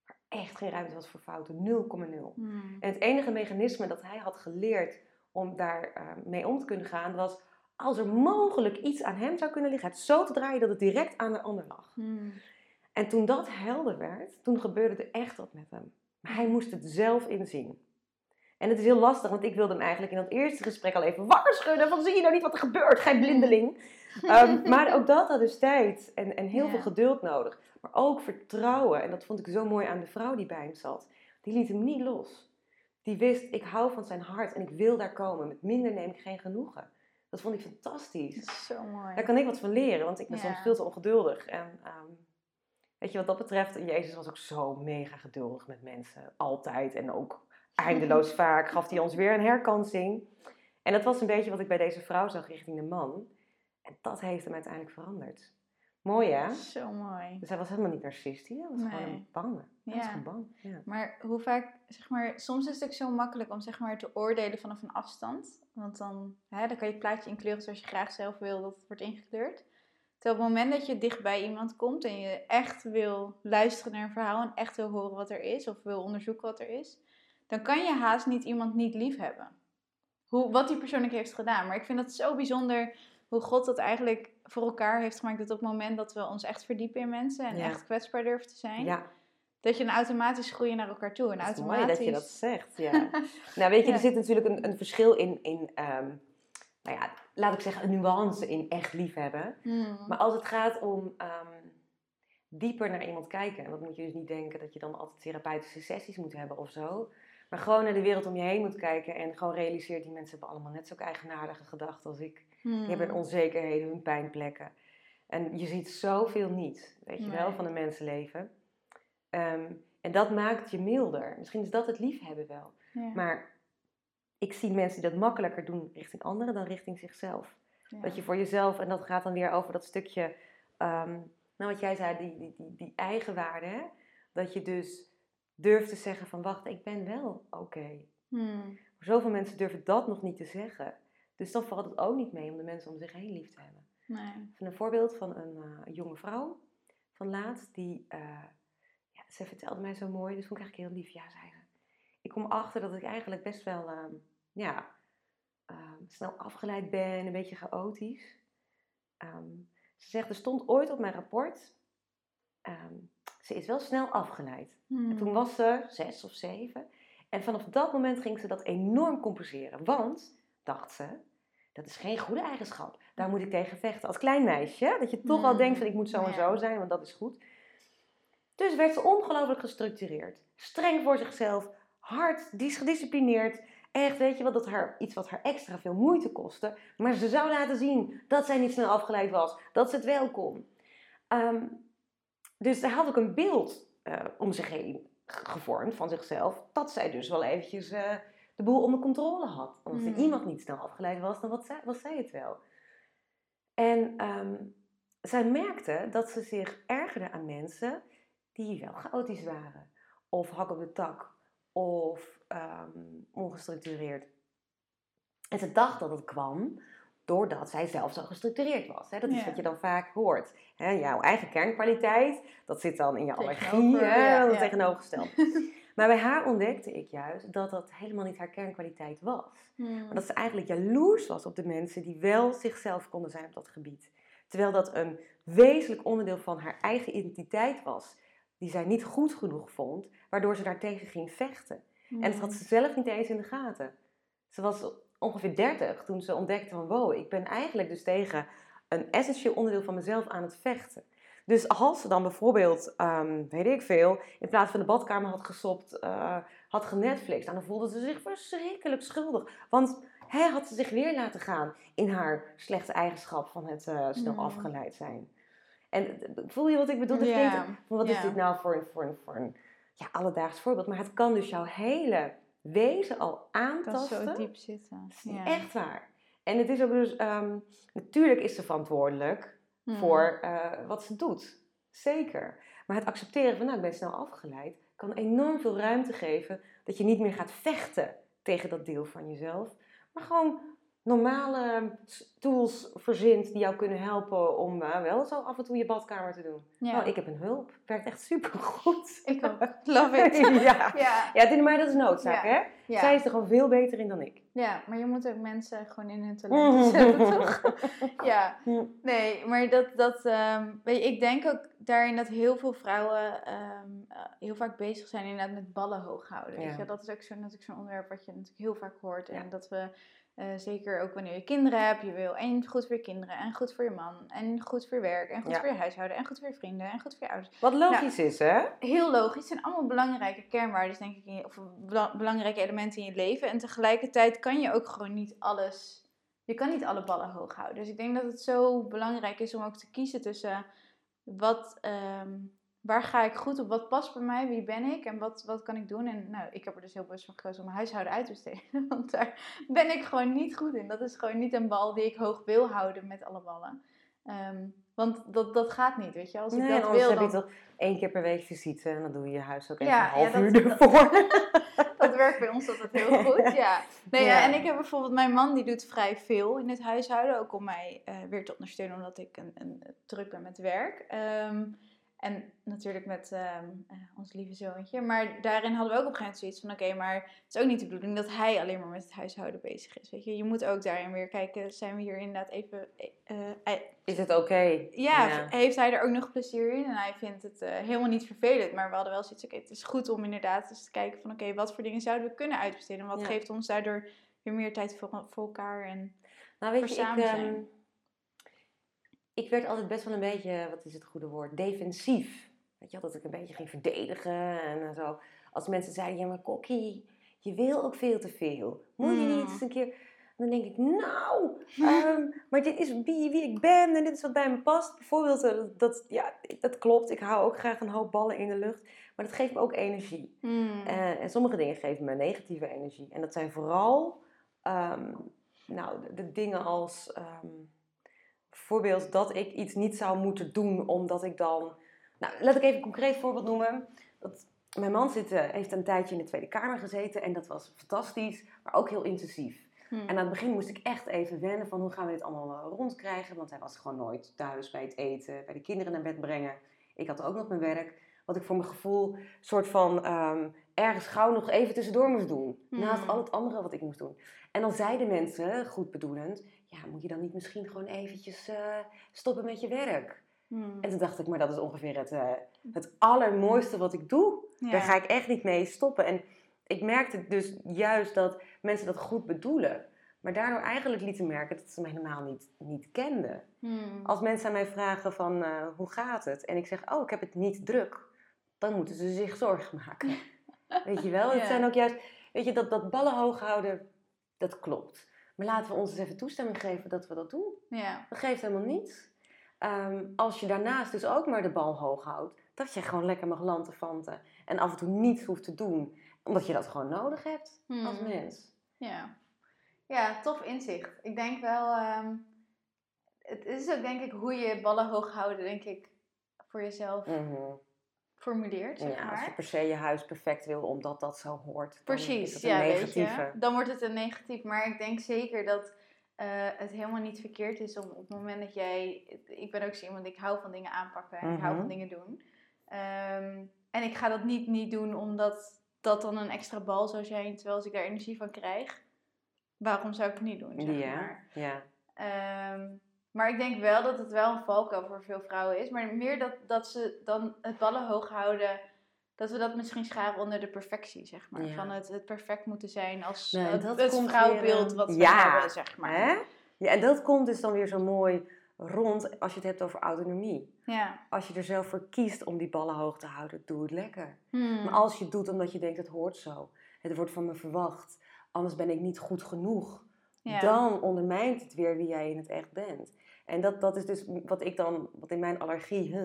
waar echt geen ruimte was voor fouten. 0,0. Hmm. En het enige mechanisme dat hij had geleerd om daar eh, mee om te kunnen gaan was als er mogelijk iets aan hem zou kunnen liggen, het zo te draaien dat het direct aan de ander lag. Hmm. En toen dat helder werd, toen gebeurde er echt wat met hem. Maar hij moest het zelf inzien. En het is heel lastig, want ik wilde hem eigenlijk in dat eerste gesprek al even wakker schudden. Van zie je nou niet wat er gebeurt, gij blindeling. Ehm, maar ook dat had dus tijd en, en heel Ja. veel geduld nodig. Maar ook vertrouwen. En dat vond ik zo mooi aan de vrouw die bij hem zat. Die liet hem niet los. Die wist, ik hou van zijn hart en ik wil daar komen. Met minder neem ik geen genoegen. Dat vond ik fantastisch. Dat is zo mooi. Daar kan ik wat van leren, want ik ben Ja. soms veel te ongeduldig. En ehm, weet je wat dat betreft, Jezus was ook zo mega geduldig met mensen. Altijd en ook eindeloos vaak gaf hij ons weer een herkansing. En dat was een beetje wat ik bij deze vrouw zag richting de man. En dat heeft hem uiteindelijk veranderd. Mooi hè? Zo mooi. Dus hij was helemaal niet narcistisch, hij was gewoon Nee. een bange. Hij was Ja. gewoon bang. Ja. Maar hoe vaak, zeg maar, soms is het ook zo makkelijk om zeg maar te oordelen vanaf een afstand. Want dan, hè, dan kan je het plaatje inkleuren zoals je graag zelf wil dat het wordt ingekleurd. Terwijl op het moment dat je dicht bij iemand komt en je echt wil luisteren naar een verhaal en echt wil horen wat er is of wil onderzoeken wat er is, dan kan je haast niet iemand niet lief hebben. Hoe, wat die persoon ook heeft gedaan. Maar ik vind het zo bijzonder hoe God dat eigenlijk voor elkaar heeft gemaakt. Dat op het moment dat we ons echt verdiepen in mensen en Ja. echt kwetsbaar durven te zijn, ja, dat je dan automatisch groeien naar elkaar toe. En het is mooi automatisch... dat je dat zegt. Ja. nou weet je, er zit natuurlijk een, een verschil in, in ehm, nou ja, laat ik zeggen, een nuance in echt liefhebben. Hmm. Maar als het gaat om ehm, dieper naar iemand kijken, en dat moet je dus niet denken dat je dan altijd therapeutische sessies moet hebben of zo. Maar gewoon naar de wereld om je heen moet kijken en gewoon realiseert, die mensen hebben allemaal net zulke eigenaardige gedachten als ik. Hmm. Die hebben onzekerheden, hun pijnplekken. En je ziet zoveel niet, weet je wel, van een mensenleven. Ehm, en dat maakt je milder. Misschien is dat het liefhebben wel. Ja. Maar ik zie mensen die dat makkelijker doen richting anderen dan richting zichzelf. Ja. Dat je voor jezelf, en dat gaat dan weer over dat stukje, ehm, nou wat jij zei, die, die, die, die eigenwaarde. Hè? Dat je dus durft te zeggen van wacht, ik ben wel oké. Hmm. Zoveel mensen durven dat nog niet te zeggen. Dus dan valt het ook niet mee om de mensen om zich heen lief te hebben. Nee. Even een voorbeeld van een eh, jonge vrouw van laatst. Die, eh, ja, ze vertelde mij zo mooi, dus vond ik eigenlijk heel lief. Ja, zei ze. Ik kom achter dat ik eigenlijk best wel ehm, ja, ehm, snel afgeleid ben, een beetje chaotisch. Ehm, ze zegt, er stond ooit op mijn rapport, ze is wel snel afgeleid. Hmm. En toen was ze zes of zeven. En vanaf dat moment ging ze dat enorm compenseren. Want, dacht ze, dat is geen goede eigenschap. Daar moet ik tegen vechten. Als klein meisje, dat je toch al Hmm, denkt van ik moet zo en zo zijn, want dat is goed. Dus werd ze ongelooflijk gestructureerd. Streng voor zichzelf, hard, dis- gedisciplineerd. Echt, weet je wel, dat haar, iets wat haar extra veel moeite kostte. Maar ze zou laten zien dat zij niet snel afgeleid was. Dat ze het wel kon. Ehm, dus daar had ik een beeld eh, om zich heen ge- gevormd van zichzelf. Dat zij dus wel eventjes eh, de boel onder controle had. Want als er Hmm. iemand niet snel afgeleid was, dan was zij, was zij het wel. En ehm, zij merkte dat ze zich ergerde aan mensen die wel chaotisch waren. Of hak op de tak. Of ehm, ongestructureerd. En ze dacht dat het kwam doordat zij zelf zo gestructureerd was. Hè? Dat is Ja. wat je dan vaak hoort. Hè? Jouw eigen kernkwaliteit, dat zit dan in je allergie, ja, ja. tegenovergesteld. maar bij haar ontdekte ik juist dat dat helemaal niet haar kernkwaliteit was. Hmm. Maar dat ze eigenlijk jaloers was op de mensen die wel zichzelf konden zijn op dat gebied. Terwijl dat een wezenlijk onderdeel van haar eigen identiteit was, die zij niet goed genoeg vond, waardoor ze daartegen ging vechten. En dat had ze zelf niet eens in de gaten. Ze was ongeveer 30 toen ze ontdekte van wow, ik ben eigenlijk dus tegen een essentieel onderdeel van mezelf aan het vechten. Dus als ze dan bijvoorbeeld, ehm, weet ik veel, in plaats van de badkamer had gesopt, eh, had genetflixt, dan voelde ze zich verschrikkelijk schuldig. Want hij had ze zich weer laten gaan in haar slechte eigenschap van het eh, snel Mm. afgeleid zijn. En voel je wat ik bedoel? Dat van wat is dit nou voor, een- voor, een- voor een ja, alledaags voorbeeld? Maar het kan dus jouw hele wezen al aantasten. zo diep zitten. Dat Ja. echt waar. En het is ook dus, ehm, natuurlijk is ze verantwoordelijk Voor eh, wat ze doet. Zeker. Maar het accepteren van, nou, ik ben snel afgeleid, kan enorm veel ruimte geven dat je niet meer gaat vechten tegen dat deel van jezelf. Maar gewoon normale tools verzint die jou kunnen helpen om eh, wel zo af en toe je badkamer te doen. Ja. Oh, ik heb een hulp. Het werkt echt supergoed. Ik ook. Love it. ja. Ja, ja, maar dat is noodzaak, Ja. hè? ja. Zij is er gewoon veel beter in dan ik. ja, maar je moet ook mensen gewoon in hun talenten zetten, toch? ja, nee, maar dat, dat ehm, weet je, ik denk ook daarin dat heel veel vrouwen ehm, eh, heel vaak bezig zijn inderdaad met ballen hoog houden. Weet Ja. je? Dat is ook zo, natuurlijk zo'n onderwerp wat je natuurlijk heel vaak hoort. En dat we, eh, zeker ook wanneer je kinderen hebt, je wil en goed voor je kinderen, en goed voor je man, en goed voor je werk, en goed Ja. voor je huishouden, en goed voor je vrienden, en goed voor je ouders. Wat logisch is, hè? Heel logisch, het zijn allemaal belangrijke kernwaarden, denk ik, of bela- belangrijke elementen in je leven. En tegelijkertijd kan je ook gewoon niet alles, je kan niet alle ballen hoog houden. Dus ik denk dat het zo belangrijk is om ook te kiezen tussen wat, ehm, waar ga ik goed op, wat past bij mij, wie ben ik en wat, wat kan ik doen. En nou, ik heb er dus heel bewust voor gekozen om mijn huishouden uit te besteden, want daar ben ik gewoon niet goed in. Dat is gewoon niet een bal die ik hoog wil houden met alle ballen. Ehm, want dat, dat gaat niet, weet je. Als ik Nee, dat wil, heb je dan... toch één keer per week visite en dan doe je je huis ook even Ja, een half ja, uur dat- ervoor. Dat werkt bij ons altijd heel goed, ja. Nee, ja. En ik heb bijvoorbeeld, mijn man die doet vrij veel in het huishouden. Ook om mij eh, weer te ondersteunen, omdat ik een, een, druk ben met werk. Ehm, en natuurlijk met ehm, eh, ons lieve zoontje. Maar daarin hadden we ook op een gegeven moment zoiets van... Oké, maar het is ook niet de bedoeling dat hij alleen maar met het huishouden bezig is. Weet je, je moet ook daarin weer kijken... Zijn we hier inderdaad even... eh, Is het oké? ja, heeft hij er ook nog plezier in? En hij vindt het helemaal niet vervelend. Maar we hadden wel zoiets, oké, het is goed om inderdaad eens te kijken van... Oké, wat voor dingen zouden we kunnen uitbesteden? En wat Ja. geeft ons daardoor weer meer tijd voor, voor elkaar? En, Nou, weet voor je, ik, ik werd altijd best wel een beetje, wat is het goede woord, defensief. Weet je, dat ik een beetje ging verdedigen en zo. Als mensen zeiden, ja maar Kokkie, je wil ook veel te veel. Moet je niet Mm. eens een keer... Dan denk ik, nou, ehm, maar dit is wie, wie ik ben en dit is wat bij me past. Bijvoorbeeld, eh, dat, ja, dat klopt. Ik hou ook graag een hoop ballen in de lucht. Maar dat geeft me ook energie. Hmm. Eh, en sommige dingen geven me negatieve energie. En dat zijn vooral ehm, nou, de, de dingen als ehm, bijvoorbeeld dat ik iets niet zou moeten doen omdat ik dan. Nou, laat ik even een concreet voorbeeld noemen. Dat, mijn man zit, eh, heeft een tijdje in de Tweede Kamer gezeten en dat was fantastisch, maar ook heel intensief. Hmm. En aan het begin moest ik echt even wennen van hoe gaan we dit allemaal eh, rondkrijgen. Want hij was gewoon nooit thuis bij het eten, bij de kinderen naar bed brengen. Ik had ook nog mijn werk. Wat ik voor mijn gevoel soort van ehm, ergens gauw nog even tussendoor moest doen. Hmm. Naast al het andere wat ik moest doen. En dan zeiden mensen, goed bedoelend, ja, moet je dan niet misschien gewoon eventjes eh, stoppen met je werk? Hmm. En toen dacht ik, maar dat is ongeveer het, eh, het allermooiste wat ik doe. Ja. Daar ga ik echt niet mee stoppen. En ik merkte dus juist dat mensen dat goed bedoelen. Maar daardoor eigenlijk lieten merken dat ze me helemaal niet, niet kenden. Hmm. Als mensen aan mij vragen van eh, hoe gaat het? En ik zeg, oh ik heb het niet druk. Dan moeten ze zich zorgen maken. weet je wel? Ja. Het zijn ook juist, weet je, dat, dat ballen hoog houden, dat klopt. Maar laten we ons eens even toestemming geven dat we dat doen. Ja. Dat geeft helemaal niets. Ehm, als je daarnaast dus ook maar de bal hoog houdt, dat je gewoon lekker mag lanterfanten en af en toe niets hoeft te doen, omdat je dat gewoon nodig hebt als Hmm. mens. Ja. ja, tof inzicht. Ik denk wel, ehm, het is ook denk ik hoe je ballen hoog houden, denk ik, voor jezelf Mhm. Formuleert, zeg Ja, als je maar. per se je huis perfect wil omdat dat zo hoort, Precies, ja, weet negatieve. je. Dan wordt het een negatief. Maar ik denk zeker dat eh, het helemaal niet verkeerd is om op het moment dat jij... Ik ben ook zo iemand, ik hou van dingen aanpakken en ik hou Mhm. van dingen doen. Ehm, en ik ga dat niet, niet doen omdat dat dan een extra bal zou zijn, terwijl als ik daar energie van krijg, waarom zou ik het niet doen, zeg Ja, maar. ja. Ehm, maar ik denk wel dat het wel een valkuil voor veel vrouwen is. Maar meer dat, dat ze dan het ballen hoog houden. Dat we dat misschien scharen onder de perfectie, zeg maar. Ja. Van het, het perfect moeten zijn als Nee, het, dat het wat we ja, hebben, zeg maar. Hè? ja, en dat komt dus dan weer zo mooi rond als je het hebt over autonomie. Ja. Als je er zelf voor kiest om die ballen hoog te houden, doe het lekker. Hmm. Maar als je het doet omdat je denkt, het hoort zo. Het wordt van me verwacht. Anders ben ik niet goed genoeg. Ja. Dan ondermijnt het weer wie jij in het echt bent. En dat, dat is dus wat ik dan, wat in mijn allergie,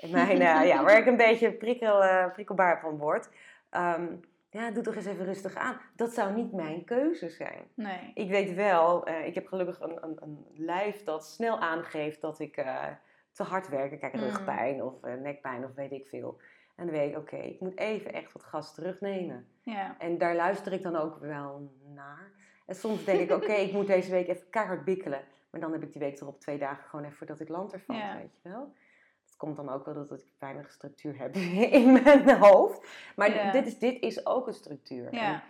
in mijn, eh, ja, waar ik een beetje prikkel, eh, prikkelbaar van word. Ehm, ja, doe toch eens even rustig aan. Dat zou niet mijn keuze zijn. Nee. Ik weet wel, eh, ik heb gelukkig een, een, een lijf dat snel aangeeft dat ik, te hard werken. Kijk, Mm. rugpijn of nekpijn of weet ik veel. En dan weet ik, oké, ik moet even echt wat gas terugnemen. Ja. En daar luister ik dan ook wel naar. En soms denk ik, oké, ik moet deze week even keihard bikkelen. Maar dan heb ik die week erop twee dagen gewoon even dat ik land ervan, Ja. weet je wel. Het komt dan ook wel dat ik weinig structuur heb in mijn hoofd. Maar Ja. dit, is, dit is ook een structuur. Ja.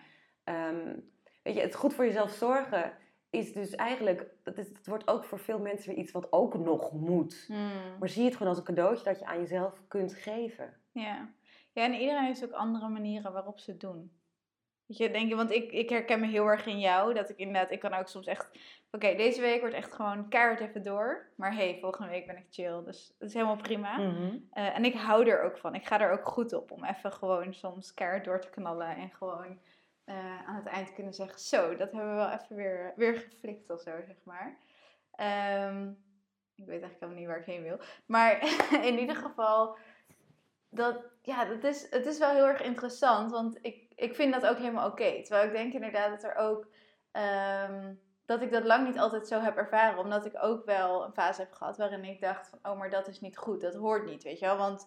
En, ehm, weet je, het goed voor jezelf zorgen is dus eigenlijk... Het, is- het wordt ook voor veel mensen weer iets wat ook nog moet. Hmm. Maar zie het gewoon als een cadeautje dat je aan jezelf kunt geven. Ja. ja, en iedereen heeft ook andere manieren waarop ze het doen. Weet je, denk je, want ik, ik herken me heel erg in jou, dat ik inderdaad, ik kan ook soms echt, oké, deze week wordt echt gewoon keihard even door, maar hey, volgende week ben ik chill, dus dat is helemaal prima. Mhm. Eh, en ik hou er ook van, ik ga er ook goed op om even gewoon soms keihard door te knallen en gewoon eh, aan het eind kunnen zeggen, zo, dat hebben we wel even weer, weer geflikt of zo, zeg maar. Ehm, ik weet eigenlijk helemaal niet waar ik heen wil. Maar in ieder geval, dat, ja, dat is, het is wel heel erg interessant. Want ik, ik vind dat ook helemaal oké. Terwijl ik denk inderdaad dat er ook... ehm, dat ik dat lang niet altijd zo heb ervaren. Omdat ik ook wel een fase heb gehad waarin ik dacht van... Oh, maar dat is niet goed. Dat hoort niet, weet je wel. Want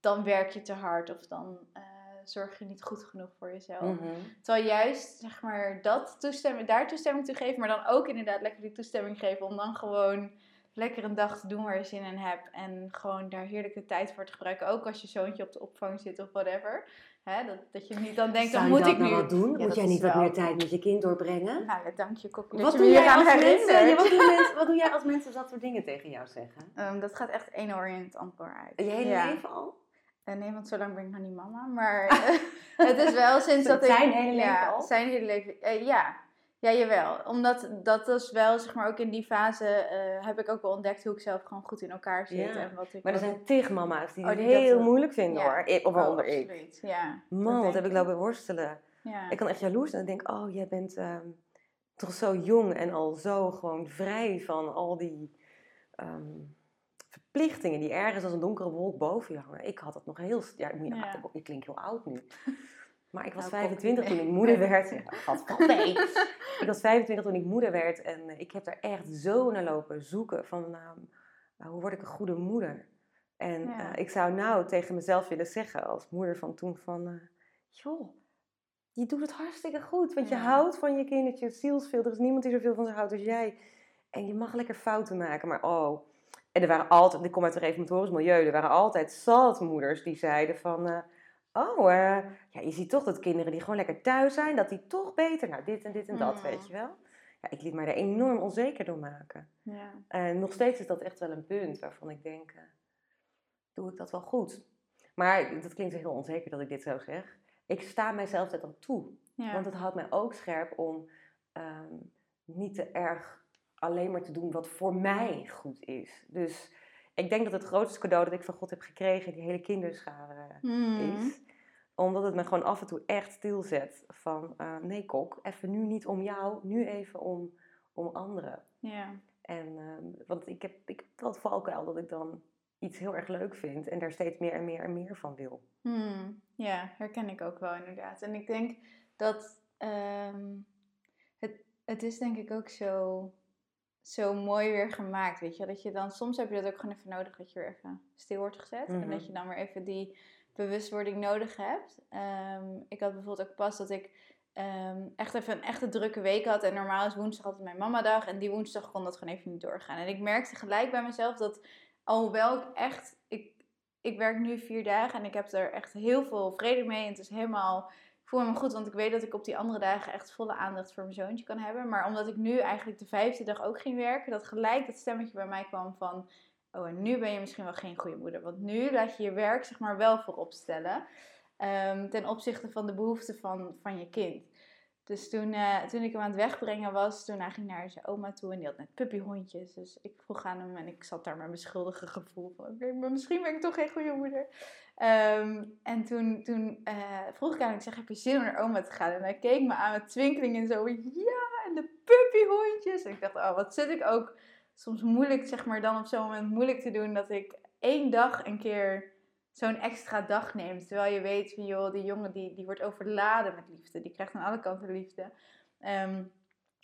dan werk je te hard of dan eh, zorg je niet goed genoeg voor jezelf. Mhm. Terwijl juist, zeg maar, dat toestemming, daar toestemming toe geven, maar dan ook inderdaad lekker die toestemming geven om dan gewoon lekker een dag te doen waar je zin in hebt. En gewoon daar heerlijke tijd voor te gebruiken. Ook als je zoontje op de opvang zit of whatever. Hè, dat, dat je niet dan denkt, dan moet dat ik nou nu... wat doen? Ja, moet dat jij niet wat wel- meer tijd met je kind doorbrengen? Nou, ja, dank je, Kokkie, dat Wat je doe, jij aan als mensen, ja, wat, doen mensen, wat doe jij als mensen dat soort dingen tegen jou zeggen? Ehm, dat gaat echt één oor in het antwoord uit. Je hele leven al? Eh, nee, want zo lang ben ik nog niet mama. Maar eh, het is wel sinds dat ik... Zijn hele leven al? Zijn hele leven, eh, ja. Ja, jawel. Omdat dat is wel, zeg maar, ook in die fase eh, heb ik ook wel ontdekt hoe ik zelf gewoon goed in elkaar zit. Ja. En wat ik Maar er zijn tig mama's die Oh, het die heel dat- moeilijk vinden ja. hoor. Ik, of Oh, waaronder ik. Ja. Man, dat wat heb ik lopen worstelen. Ja. Ik kan echt jaloers en denk, oh, jij bent ehm, toch zo jong en al zo gewoon vrij van al die ehm, verplichtingen die ergens als een donkere wolk boven je hangen. Ik had het nog heel... Ja, ik, Ja. ik klink heel oud nu. Maar ik was Nou, 25 Kokkie. toen ik moeder werd. Ja, wat van nee. Ik was 25 toen ik moeder werd en eh, ik heb daar echt zo naar lopen zoeken van uh, hoe word ik een goede moeder? En Ja. uh, ik zou nou tegen mezelf willen zeggen als moeder van toen van, uh, joh, je doet het hartstikke goed, want je houdt van je kindertje zielsveel. Er is niemand die zoveel van ze houdt als jij. En je mag lekker fouten maken, maar oh. En er waren altijd, ik kom uit een reformatorisch milieu, er waren altijd zaltmoeders die zeiden van, uh, oh, ja, je ziet toch dat kinderen die gewoon lekker thuis zijn, dat die toch beter, nou dit en dit en dat, weet je wel. Ja, ik liet mij daar enorm onzeker door maken. Ja. En nog steeds is dat echt wel een punt waarvan ik denk, uh, doe ik dat wel goed? Maar dat klinkt heel onzeker dat ik dit zo zeg. Ik sta mijzelf dat al toe. Ja. Want het houdt mij ook scherp om um, niet te erg alleen maar te doen wat voor mij goed is. Dus ik denk dat het grootste cadeau dat ik van God heb gekregen, die hele kinderschade Mm. is. Omdat het me gewoon af en toe echt stilzet van, uh, nee kok, even nu niet om jou, nu even om, om anderen. Ja. En, uh, want ik heb, ik heb wel het valkuil dat ik dan iets heel erg leuk vind en daar steeds meer en meer en meer van wil. Hmm, ja, herken ik ook wel inderdaad. En ik denk dat um, het, het is denk ik ook zo, zo mooi weer gemaakt, weet je. Dat je dan, soms heb je dat ook gewoon even nodig, dat je weer even stil wordt gezet. Mm -hmm. En dat je dan weer even die bewustwording nodig hebt. Um, ik had bijvoorbeeld ook pas dat ik um, echt even een echte drukke week had. En normaal is woensdag altijd mijn mamadag. En die woensdag kon dat gewoon even niet doorgaan. En ik merkte gelijk bij mezelf dat, alhoewel ik echt... Ik, ik werk nu vier dagen en ik heb er echt heel veel vrede mee. En het is helemaal... Ik voel me goed, want ik weet dat ik op die andere dagen echt volle aandacht voor mijn zoontje kan hebben. Maar omdat ik nu eigenlijk de vijfde dag ook ging werken, dat gelijk dat stemmetje bij mij kwam van... Oh, en nu ben je misschien wel geen goede moeder. Want nu laat je je werk zeg maar wel voorop stellen. Um, ten opzichte van de behoeften van, van je kind. Dus toen, uh, toen ik hem aan het wegbrengen was, toen ging naar zijn oma toe en die had net puppyhondjes. Dus ik vroeg aan hem en ik zat daar met mijn schuldige gevoel van, oké, maar misschien ben ik toch geen goede moeder. Um, en toen, toen uh, vroeg ik aan hem, ik zeg, heb je zin om naar oma te gaan? En hij keek me aan met twinkeling en zo, ja, en de puppyhondjes. En ik dacht, oh, wat zit ik ook soms moeilijk, zeg maar, dan op zo'n moment moeilijk te doen, dat ik één dag een keer zo'n extra dag neemt. Terwijl je weet, van, joh, die jongen die, die wordt overladen met liefde. Die krijgt aan alle kanten liefde. Um,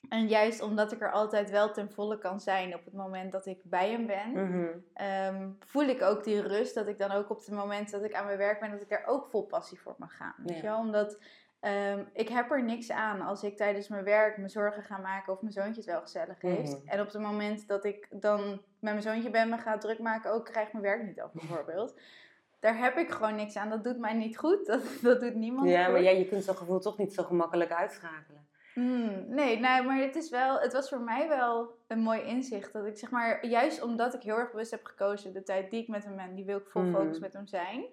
En juist omdat ik er altijd wel ten volle kan zijn op het moment dat ik bij hem ben, Mhm. ehm, voel ik ook die rust dat ik dan ook op het moment dat ik aan mijn werk ben, dat ik daar ook vol passie voor mag gaan. Weet je wel? Omdat ehm, ik heb er niks aan als ik tijdens mijn werk me zorgen ga maken of mijn zoontje het wel gezellig heeft. Mhm. En op het moment dat ik dan met mijn zoontje ben, me ga druk maken, ook krijg ik mijn werk niet af bijvoorbeeld. Daar heb ik gewoon niks aan. Dat doet mij niet goed. Dat, dat doet niemand Ja, goed. maar jij, je kunt zo'n gevoel toch niet zo gemakkelijk uitschakelen. Hmm, nee, nee, maar het, is wel, het was voor mij wel een mooi inzicht. Dat ik zeg maar, juist omdat ik heel erg bewust heb gekozen, de tijd die ik met hem ben, die wil ik vol Mhm. focus met hem zijn.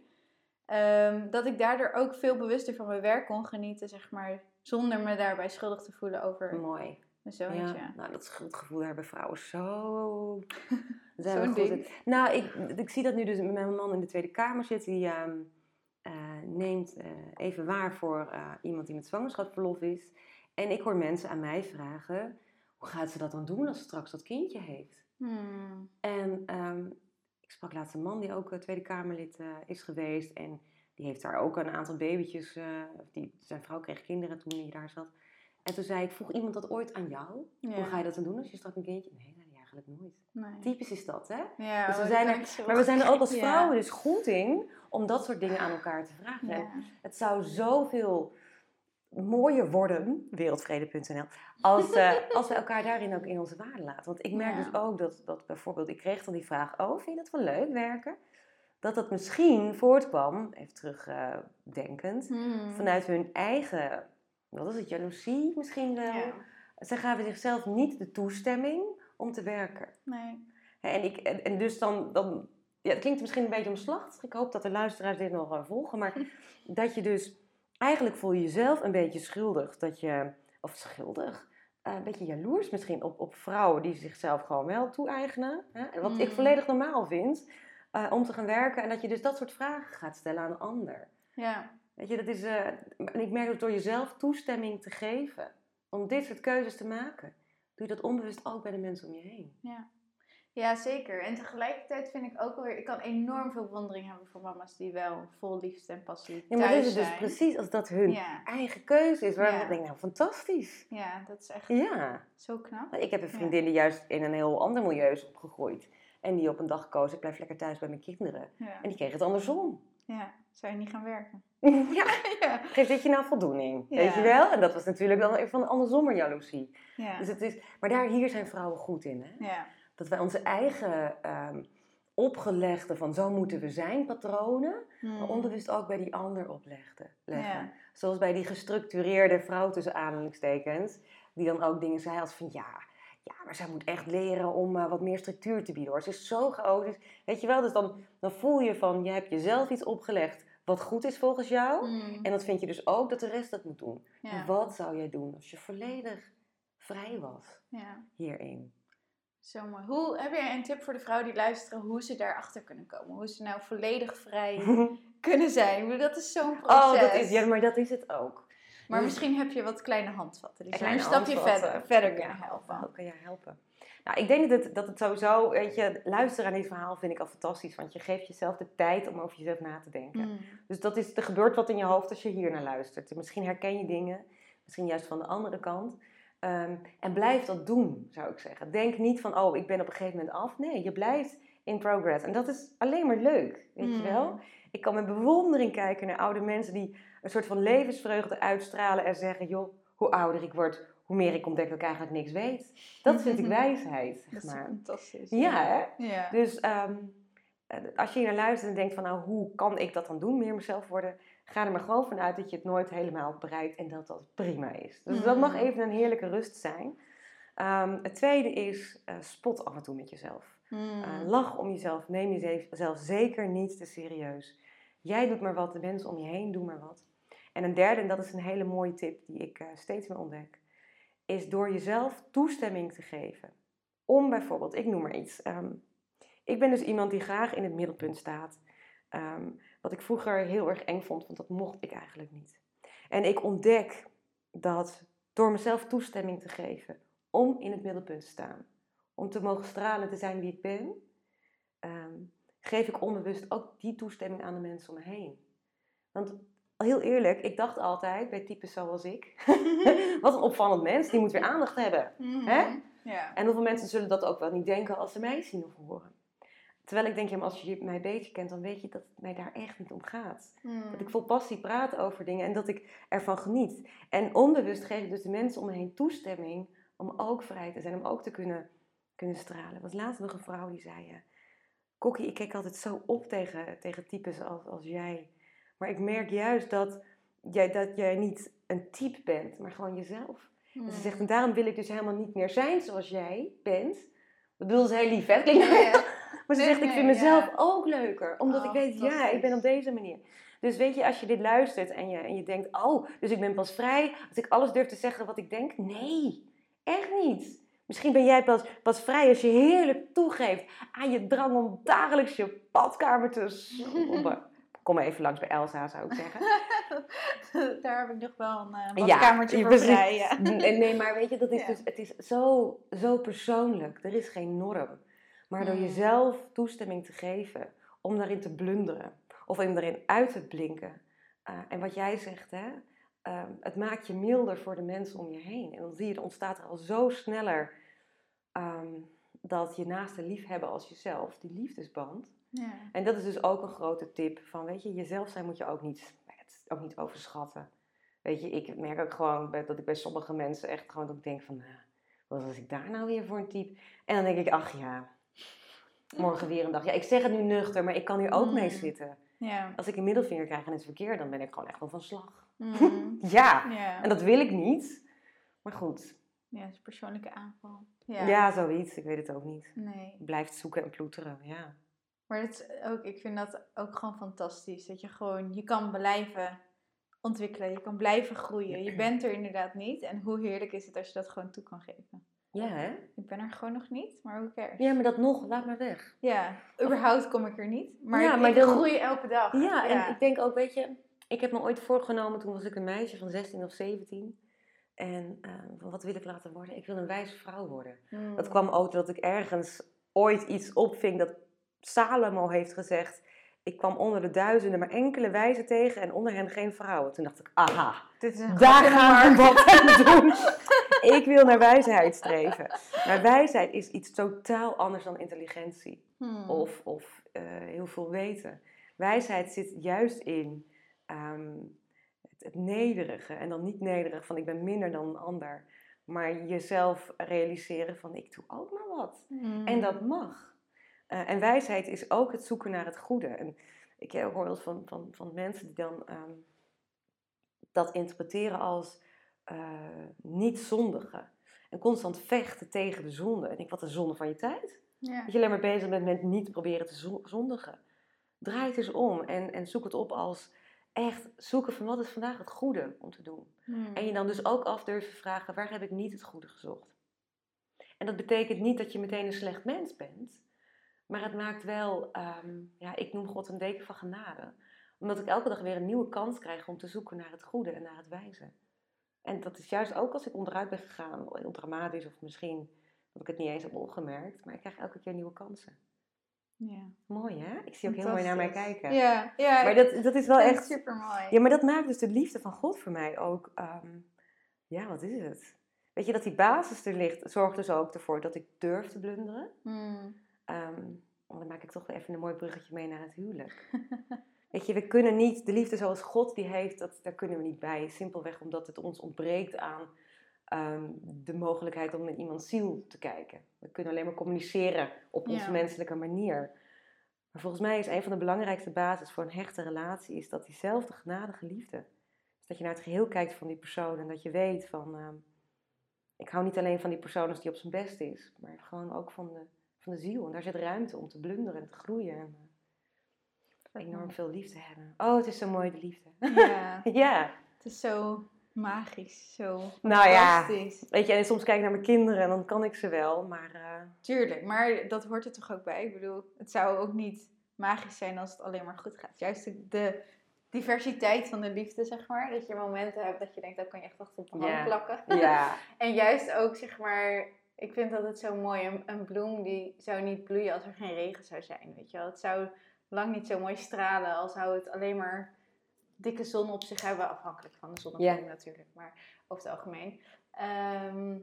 ehm, dat ik daardoor ook veel bewuster van mijn werk kon genieten, zeg maar, zonder me daarbij schuldig te voelen over Mooi. mijn zoontje. Ja, nou, dat schuldgevoel hebben vrouwen zo. Zo'n ding. in. Nou, ik, ik zie dat nu dus met mijn man in de Tweede Kamer zit. Die ehm, eh, neemt eh, even waar voor eh, iemand die met zwangerschapsverlof is. En ik hoor mensen aan mij vragen: hoe gaat ze dat dan doen als ze straks dat kindje heeft? Hmm, En ehm, ik sprak laatst een man die ook eh, Tweede Kamerlid eh, is geweest. En die heeft daar ook een aantal babytjes. of die, zijn vrouw kreeg kinderen toen hij daar zat. En toen zei ik, vroeg iemand dat ooit aan jou? ja. Hoe ga je dat dan doen als je straks een kindje... Nee, nee, eigenlijk nooit. Nee. Typisch is dat, hè? Ja, Dus we zijn er- Maar we zijn er ook als Ja. vrouwen dus goed in om dat soort dingen aan elkaar te vragen. Het zou zoveel mooier worden, wereldvrede.nl, als, eh, als we elkaar daarin ook in onze waarde laten. Want ik merk Ja. dus ook dat, dat bijvoorbeeld, ik kreeg dan die vraag, oh, vind je dat wel leuk werken? Dat dat misschien voortkwam, even terugdenkend, Hmm. vanuit hun eigen, wat is het, jaloezie misschien wel. Ja. Ze gaven zichzelf niet de toestemming om te werken. Nee. En, ik, en, en dus dan, dan ja, het klinkt misschien een beetje omslachtig. Ik hoop dat de luisteraars dit nog wel volgen. Maar dat je dus, eigenlijk voel je jezelf een beetje schuldig. Dat je, of schuldig, eh, een beetje jaloers misschien op, op vrouwen die zichzelf gewoon wel toe-eigenen. Hè? Wat ik Mm. volledig normaal vind, eh, om te gaan werken. En dat je dus dat soort vragen gaat stellen aan een ander. Ja. Weet je, dat is, eh, en ik merk dat door jezelf toestemming te geven, om dit soort keuzes te maken, doe je dat onbewust ook bij de mensen om je heen. Ja. Ja, zeker. En tegelijkertijd vind ik ook alweer... Ik kan enorm veel bewondering hebben voor mama's die wel vol liefde en passie Ja, maar thuis dit is dus zijn. precies als dat hun Ja. eigen keuze is, waar Ja. ik denk, nou fantastisch. ja, dat is echt Ja, zo knap. ik heb een vriendin die juist in een heel ander milieu is opgegroeid. En die op een dag koos, ik blijf lekker thuis bij mijn kinderen. En die kreeg het andersom. ja, zou je niet gaan werken? ja, ja. geeft dit je nou voldoening? Ja. Weet je wel? En dat was natuurlijk dan even van andersom jaloezie. Ja. Dus het is, maar daar, hier zijn vrouwen goed in, hè? ja. Dat wij onze eigen ehm, opgelegde van zo moeten we zijn patronen, Hmm. maar onbewust ook bij die ander oplegden. Leggen. Ja. Zoals bij die gestructureerde vrouw tussen aanhalingstekens, die dan ook dingen zei als van ja, ja maar zij moet echt leren om eh, wat meer structuur te bieden hoor. Ze is zo chaotisch. Weet je wel, dus dan, dan voel je van je hebt jezelf iets opgelegd wat goed is volgens jou. Hmm. En dat vind je dus ook dat de rest dat moet doen. Ja. Wat zou jij doen als je volledig vrij was ja. hierin? Zo mooi. Hoe, heb jij een tip voor de vrouwen die luisteren hoe ze daarachter kunnen komen? Hoe ze nou volledig vrij kunnen zijn? Dat is zo'n proces. Oh, dat is, ja, maar dat is het ook. Maar misschien heb je wat kleine handvatten die je Kleine een stapje verder, verder Ja, kunnen helpen. Hoe kan jij helpen? Nou, ik denk dat het, dat het sowieso, weet je, luisteren aan dit verhaal vind ik al fantastisch. Want je geeft jezelf de tijd om over jezelf na te denken. Hmm. Dus dat is, er gebeurt wat in je hoofd als je hier naar luistert. Misschien herken je dingen, misschien juist van de andere kant. Ehm, en blijf dat doen, zou ik zeggen. Denk niet van, oh, ik ben op een gegeven moment af. Nee, je blijft in progress. En dat is alleen maar leuk, weet je Hmm. wel? Ik kan met bewondering kijken naar oude mensen die een soort van levensvreugde uitstralen en zeggen, joh, hoe ouder ik word, hoe meer ik ontdek dat ik eigenlijk niks weet. Dat vind ik wijsheid, zeg Dat is maar. fantastisch. Ja, hè? Ja. Dus ehm, eh, als je hier naar luistert en denkt van, nou, hoe kan ik dat dan doen, meer mezelf worden, ga er maar gewoon vanuit dat je het nooit helemaal bereikt en dat dat prima is. Dus dat mag Mm. even een heerlijke rust zijn. Ehm, het tweede is, eh, spot af en toe met jezelf. Eh, lach om jezelf, neem jezelf zeker niet te serieus. Jij doet maar wat, de mensen om je heen doen maar wat. En een derde, en dat is een hele mooie tip die ik eh, steeds meer ontdek, is door jezelf toestemming te geven. Om bijvoorbeeld, ik noem maar iets. ehm, ik ben dus iemand die graag in het middelpunt staat. Ehm, wat ik vroeger heel erg eng vond, want dat mocht ik eigenlijk niet. En ik ontdek dat door mezelf toestemming te geven om in het middelpunt te staan, om te mogen stralen te zijn wie ik ben, ehm, geef ik onbewust ook die toestemming aan de mensen om me heen. Want heel eerlijk, ik dacht altijd bij types zoals ik, wat een opvallend mens, die moet weer aandacht hebben. Mhm. Hè? Ja. En hoeveel mensen zullen dat ook wel niet denken als ze mij zien of horen. Terwijl ik denk, ja, maar als je mij beter kent, dan weet je dat het mij daar echt niet om gaat. Mhm. Dat ik vol passie praat over dingen en dat ik ervan geniet. En onbewust geef ik dus de mensen om me heen toestemming om ook vrij te zijn, om ook te kunnen, kunnen stralen. Was laatst nog een vrouw die zei, eh, Kokkie, ik kijk altijd zo op tegen, tegen types als, als jij. Maar ik merk juist dat jij, dat jij niet een type bent, maar gewoon jezelf. En ze zegt, en daarom wil ik dus helemaal niet meer zijn zoals jij bent. Dat bedoel ze heel lief, hè? Klinkt Ja, ja. Maar ze Nee, zegt, ik vind mezelf ja. ook leuker. Omdat Oh, ik weet, ja, ik ben op deze manier. Dus weet je, als je dit luistert en je, en je denkt, oh, dus ik ben pas vrij als ik alles durf te zeggen wat ik denk. Nee, echt niet. Misschien ben jij pas, pas vrij als je heerlijk toegeeft aan je drang om dagelijks je badkamer te schrobben. Kom maar even langs bij Elsa, zou ik zeggen. Daar heb ik nog wel een uh, badkamertje ja, voor precies. vrij. Ja. Nee, nee, maar weet je, dat is Ja. dus, het is zo, zo persoonlijk. Er is geen norm. Maar door Mm. jezelf toestemming te geven om daarin te blunderen of om daarin uit te blinken. eh, en wat jij zegt, hè, ehm, het maakt je milder voor de mensen om je heen. En dan zie je, er ontstaat er al zo sneller ehm, dat je naast de lief hebben als jezelf, die liefdesband. Ja. En dat is dus ook een grote tip. Van weet je, jezelf zijn moet je ook niet, het ook niet overschatten. Weet je, ik merk ook gewoon dat ik bij sommige mensen echt gewoon dat ik denk van, nou, wat was ik daar nou weer voor een type? En dan denk ik, ach ja, morgen weer een dag. Ja, ik zeg het nu nuchter, maar ik kan hier ook mee Mm. zitten. Ja. Als ik een middelvinger krijg in het verkeer, dan ben ik gewoon echt wel van slag. Mm. Ja, ja. en dat wil ik niet. Maar goed, Ja, het is een persoonlijke aanval. ja. Ja. zoiets. Ik weet het ook niet. Nee. Blijft zoeken en ploeteren, ja. Maar dat is ook, ik vind dat ook gewoon fantastisch. Dat je gewoon, je kan blijven ontwikkelen. Je kan blijven groeien. Je bent er inderdaad niet. En hoe heerlijk is het als je dat gewoon toe kan geven. Ja, hè? Ik ben er gewoon nog niet, maar hoe cares? Ja, maar dat nog, laat maar weg. Ja, überhaupt kom ik er niet. Maar, Ja, ik, maar ik dan- groei elke dag. Ja, en ik denk ook, weet je, ik heb me ooit voorgenomen, toen was ik een meisje van 16 of 17. En eh, van wat wil ik laten worden? Ik wil een wijze vrouw worden. Mm. Dat kwam ook dat ik ergens ooit iets opving dat Salomo heeft gezegd. Ik kwam onder de duizenden maar enkele wijzen tegen en onder hen geen vrouwen. Toen dacht ik, aha, Dit is een daar gaan we wat aan doen. Ik wil naar wijsheid streven. Maar wijsheid is iets totaal anders dan intelligentie Hmm. of, of eh, heel veel weten. Wijsheid zit juist in ehm, het, het nederige. En dan niet nederig van ik ben minder dan een ander. Maar jezelf realiseren van ik doe ook maar wat. Hmm. En dat mag. Eh, en wijsheid is ook het zoeken naar het goede. En ik hoor wel eens van, van, van mensen die dan ehm, dat interpreteren als eh, niet zondigen. En constant vechten tegen de zonde. En ik denk, wat een zonde van je tijd. Ja. Dat je alleen maar bezig bent met niet proberen te zo- zondigen. Draai het eens om en, en zoek het op als echt zoeken van wat is vandaag het goede om te doen. Hmm. En je dan dus ook af durven vragen, waar heb ik niet het goede gezocht? En dat betekent niet dat je meteen een slecht mens bent. Maar het maakt wel, ehm, ja, ik noem God een deken van genade. Omdat ik elke dag weer een nieuwe kans krijg om te zoeken naar het goede en naar het wijze. En dat is juist ook als ik onderuit ben gegaan, heel dramatisch of misschien dat ik het niet eens heb opgemerkt. Maar ik krijg elke keer nieuwe kansen. ja. Mooi hè? Ik zie ook heel mooi naar mij kijken. Ja, ja. Maar dat, dat is wel echt super mooi. ja, maar dat maakt dus de liefde van God voor mij ook. ehm, ja, wat is het? Weet je, dat die basis er ligt, zorgt dus ook ervoor dat ik durf te blunderen. Hmm. Ehm, dan maak ik toch weer even een mooi bruggetje mee naar het huwelijk. Weet je, we kunnen niet de liefde zoals God die heeft, dat, daar kunnen we niet bij. Simpelweg omdat het ons ontbreekt aan ehm, de mogelijkheid om in iemands ziel te kijken. We kunnen alleen maar communiceren op onze Ja. menselijke manier. Maar volgens mij is een van de belangrijkste basis voor een hechte relatie is dat diezelfde genadige liefde. Dus dat je naar het geheel kijkt van die persoon en dat je weet van, ehm, ik hou niet alleen van die persoon als die op zijn best is, maar gewoon ook van de, van de ziel. En daar zit ruimte om te blunderen en te groeien en eh, enorm veel liefde hebben. Oh, het is zo mooi, de liefde. Ja, ja. het is zo magisch, zo Nou ja, weet je, en soms kijk ik naar mijn kinderen en dan kan ik ze wel, maar eh, Tuurlijk, maar dat hoort er toch ook bij. Ik bedoel, het zou ook niet magisch zijn als het alleen maar goed gaat. Juist de, de diversiteit van de liefde, zeg maar. Dat je momenten hebt dat je denkt, dat kan je echt achter op de hand Ja. plakken. ja. En juist ook, zeg maar, ik vind dat het zo mooi. Een, een bloem die zou niet bloeien als er geen regen zou zijn, weet je wel. Het zou lang niet zo mooi stralen als zou het alleen maar dikke zon op zich hebben, afhankelijk van de zonnebloem natuurlijk, maar over het algemeen. Ehm,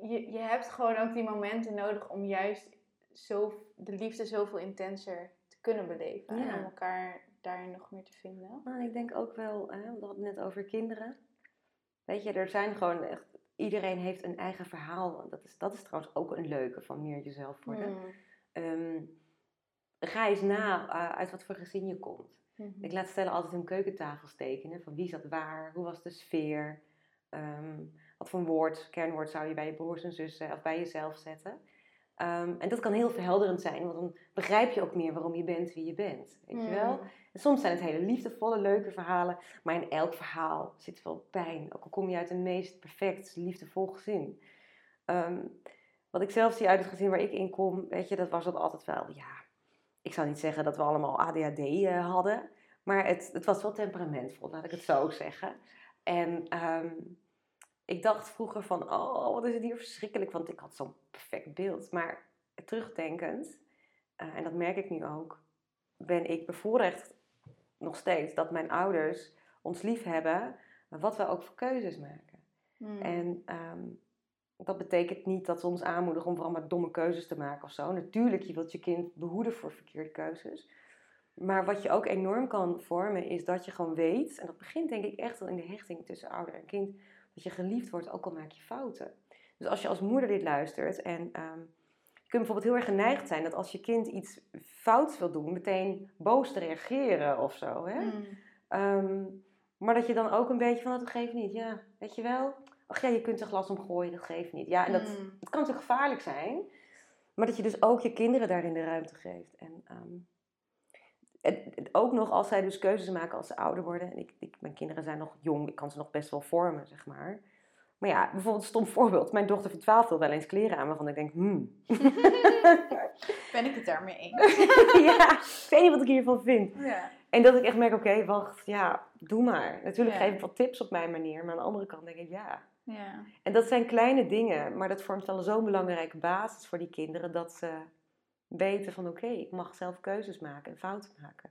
je, je hebt gewoon ook die momenten nodig om juist zo, de liefde zoveel intenser te kunnen beleven. En om elkaar daarin nog meer te vinden. Nou, ik denk ook wel, hè, we hadden het net over kinderen. Weet je, er zijn gewoon echt, iedereen heeft een eigen verhaal. Dat is, dat is trouwens ook een leuke van meer jezelf worden. Mm. Ehm, ga eens na uh, uit wat voor gezin je komt. Mhm. Ik laat stellen altijd hun keukentafels tekenen. Van wie zat waar, hoe was de sfeer. Ehm, wat voor woord, kernwoord zou je bij je broers en zussen of bij jezelf zetten. Ehm, en dat kan heel verhelderend zijn, want dan begrijp je ook meer waarom je bent wie je bent. Weet je wel? Hmm. En soms zijn het hele liefdevolle, leuke verhalen, maar in elk verhaal zit wel pijn. Ook al kom je uit een meest perfect, liefdevol gezin. Ehm, wat ik zelf zie uit het gezin waar ik in kom, weet je, dat was dat altijd wel, ja, ik zou niet zeggen dat we allemaal ADHD uh, hadden, maar het, het was wel temperamentvol, laat ik het zo zeggen. En um, ik dacht vroeger van, oh, wat is het hier verschrikkelijk, want ik had zo'n perfect beeld. Maar terugdenkend, uh, en dat merk ik nu ook, ben ik bevoorrecht nog steeds dat mijn ouders ons lief hebben, wat we ook voor keuzes maken. Hmm. En ehm, dat betekent niet dat ze ons aanmoedigen om vooral maar domme keuzes te maken of zo. Natuurlijk, je wilt je kind behoeden voor verkeerde keuzes. Maar wat je ook enorm kan vormen, is dat je gewoon weet, en dat begint denk ik echt wel in de hechting tussen ouder en kind, dat je geliefd wordt, ook al maak je fouten. Dus als je als moeder dit luistert en um, je kunt bijvoorbeeld heel erg geneigd zijn dat als je kind iets fouts wil doen, meteen boos te reageren of zo. Hè? Mm. Ehm, maar dat je dan ook een beetje van, dat geeft niet. Ja, weet je wel? Ach ja, je kunt een glas omgooien, dat geeft niet. Ja, en dat, mm. het kan toch gevaarlijk zijn. Maar dat je dus ook je kinderen daarin de ruimte geeft. En um, ook nog als zij dus keuzes maken als ze ouder worden. En ik, ik, mijn kinderen zijn nog jong, ik kan ze nog best wel vormen, zeg maar. Maar ja, bijvoorbeeld een stom voorbeeld. Mijn dochter van 12 wil wel eens kleren aan waarvan ik denk, hmm. ben ik het daarmee eens? ja, ik weet niet wat ik hiervan vind. Ja. En dat ik echt merk, oké, wacht, ja, doe maar. Natuurlijk geef ik wat tips op mijn manier, maar aan de andere kant denk ik, ja. Ja. En dat zijn kleine dingen, maar dat vormt wel zo'n belangrijke basis voor die kinderen dat ze weten van oké, ik mag zelf keuzes maken en fouten maken.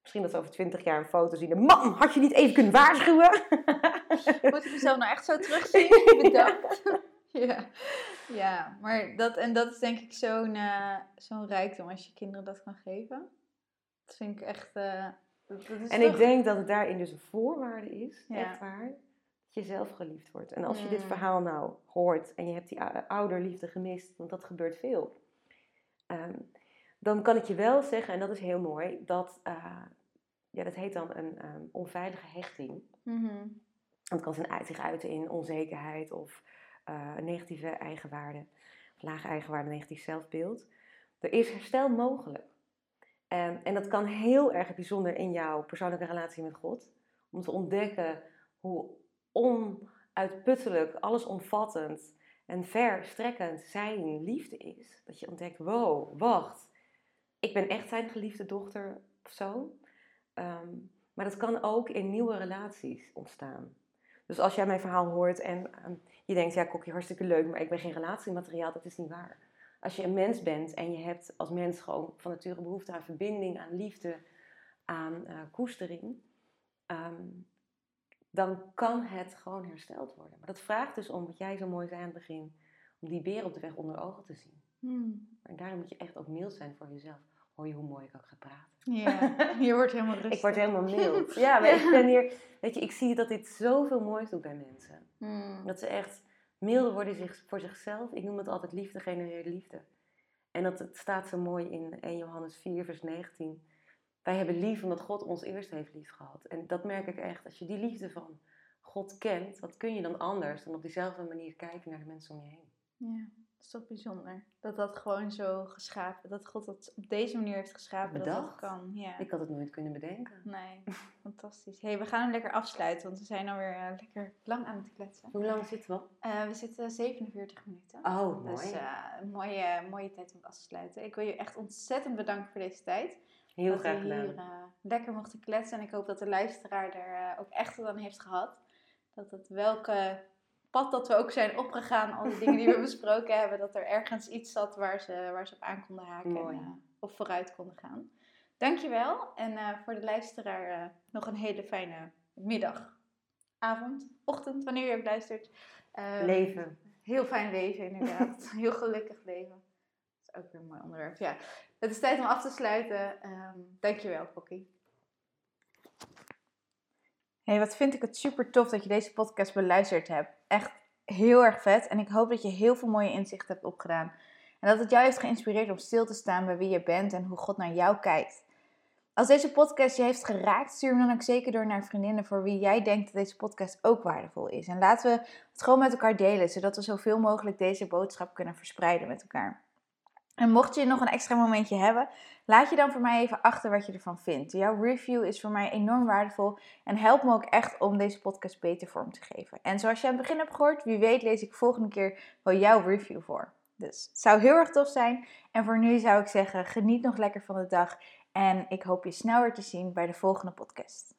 Misschien dat ze over twintig jaar een foto zien. Man, had je niet even kunnen waarschuwen? Moet ik mezelf nou echt zo terugzien? Bedankt. ja. ja, maar dat, en dat is denk ik zo'n uh, zo'n rijkdom als je kinderen dat kan geven. Dat vind ik echt... Uh, dat, is en ik denk dat het daarin dus een voorwaarde is, echt waar, je zelf geliefd wordt. En als je dit mm. verhaal nou hoort en je hebt die ouderliefde gemist, want dat gebeurt veel Ehm, dan kan ik je wel zeggen, en dat is heel mooi, dat, uh, ja, dat heet dan een um, onveilige hechting. Mm Dat kan zich uiten in onzekerheid of uh, negatieve eigenwaarde, of lage eigenwaarde, negatief zelfbeeld. Er is herstel mogelijk. Um, en dat kan heel erg bijzonder in jouw persoonlijke relatie met God. Om te ontdekken hoe onuitputtelijk, allesomvattend en verstrekkend zijn liefde is. Dat je ontdekt, wow, wacht, ik ben echt zijn geliefde dochter of zo. Ehm, maar dat kan ook in nieuwe relaties ontstaan. Dus als jij mijn verhaal hoort en ehm, je denkt, ja, kokje, hartstikke leuk, maar ik ben geen relatiemateriaal, dat is niet waar. Als je een mens bent en je hebt als mens gewoon van nature behoefte aan verbinding, aan liefde, aan uh, koestering, ehm, dan kan het gewoon hersteld worden. Maar dat vraagt dus om, wat jij zo mooi zei aan het begin, om die beer op de weg onder ogen te zien. Hmm. En daarom moet je echt ook mild zijn voor jezelf. Hoor je hoe mooi ik ook ga praten? Ja, je wordt helemaal rustig. ik word helemaal mild. Ja, maar ik ben hier, weet je, ik zie dat dit zoveel moois doet bij mensen. Hmm. Dat ze echt milder worden voor zichzelf. Ik noem het altijd liefde genereerde liefde. En dat het staat zo mooi in 1 Johannes 4, vers 19. Wij hebben lief omdat God ons eerst heeft lief gehad. En dat merk ik echt. Als je die liefde van God kent, wat kun je dan anders dan op diezelfde manier kijken naar de mensen om je heen? Ja, dat is toch bijzonder. Dat dat gewoon zo geschapen, dat God dat op deze manier heeft geschapen, dat dat kan. Ja. Ik had het nooit kunnen bedenken. Nee, fantastisch. hey, we gaan hem lekker afsluiten, want we zijn alweer uh, lekker lang aan het kletsen. Hoe lang zitten we? Uh, we zitten 47 minuten. Oh, mooi. Dus uh, een mooie, mooie tijd om af te sluiten. Ik wil je echt ontzettend bedanken voor deze tijd. Heel graag gedaan. Dat we hier lekker mochten kletsen. En ik hoop dat de luisteraar er ook echt wat aan heeft gehad. Dat het welke pad dat we ook zijn opgegaan, al die dingen die we besproken hebben, dat er ergens iets zat waar ze, waar ze op aan konden haken en, uh, of vooruit konden gaan. Dankjewel. En uh, voor de luisteraar uh, nog een hele fijne middag, avond, ochtend, wanneer je ook luistert. Um, leven. Heel fijn leven, inderdaad. heel gelukkig leven. Dat is ook weer een mooi onderwerp. Ja, het is tijd om af te sluiten. Um, dankjewel, Pocky. Hey, wat vind ik het super tof dat je deze podcast beluisterd hebt. Echt heel erg vet. En ik hoop dat je heel veel mooie inzichten hebt opgedaan. En dat het jou heeft geïnspireerd om stil te staan bij wie je bent en hoe God naar jou kijkt. Als deze podcast je heeft geraakt, stuur hem dan ook zeker door naar vriendinnen voor wie jij denkt dat deze podcast ook waardevol is. En laten we het gewoon met elkaar delen, zodat we zoveel mogelijk deze boodschap kunnen verspreiden met elkaar. En mocht je nog een extra momentje hebben, laat je dan voor mij even achter wat je ervan vindt. Jouw review is voor mij enorm waardevol en helpt me ook echt om deze podcast beter vorm te geven. En zoals je aan het begin hebt gehoord, wie weet lees ik volgende keer wel jouw review voor. Dus het zou heel erg tof zijn. En voor nu zou ik zeggen, geniet nog lekker van de dag. En ik hoop je snel weer te zien bij de volgende podcast.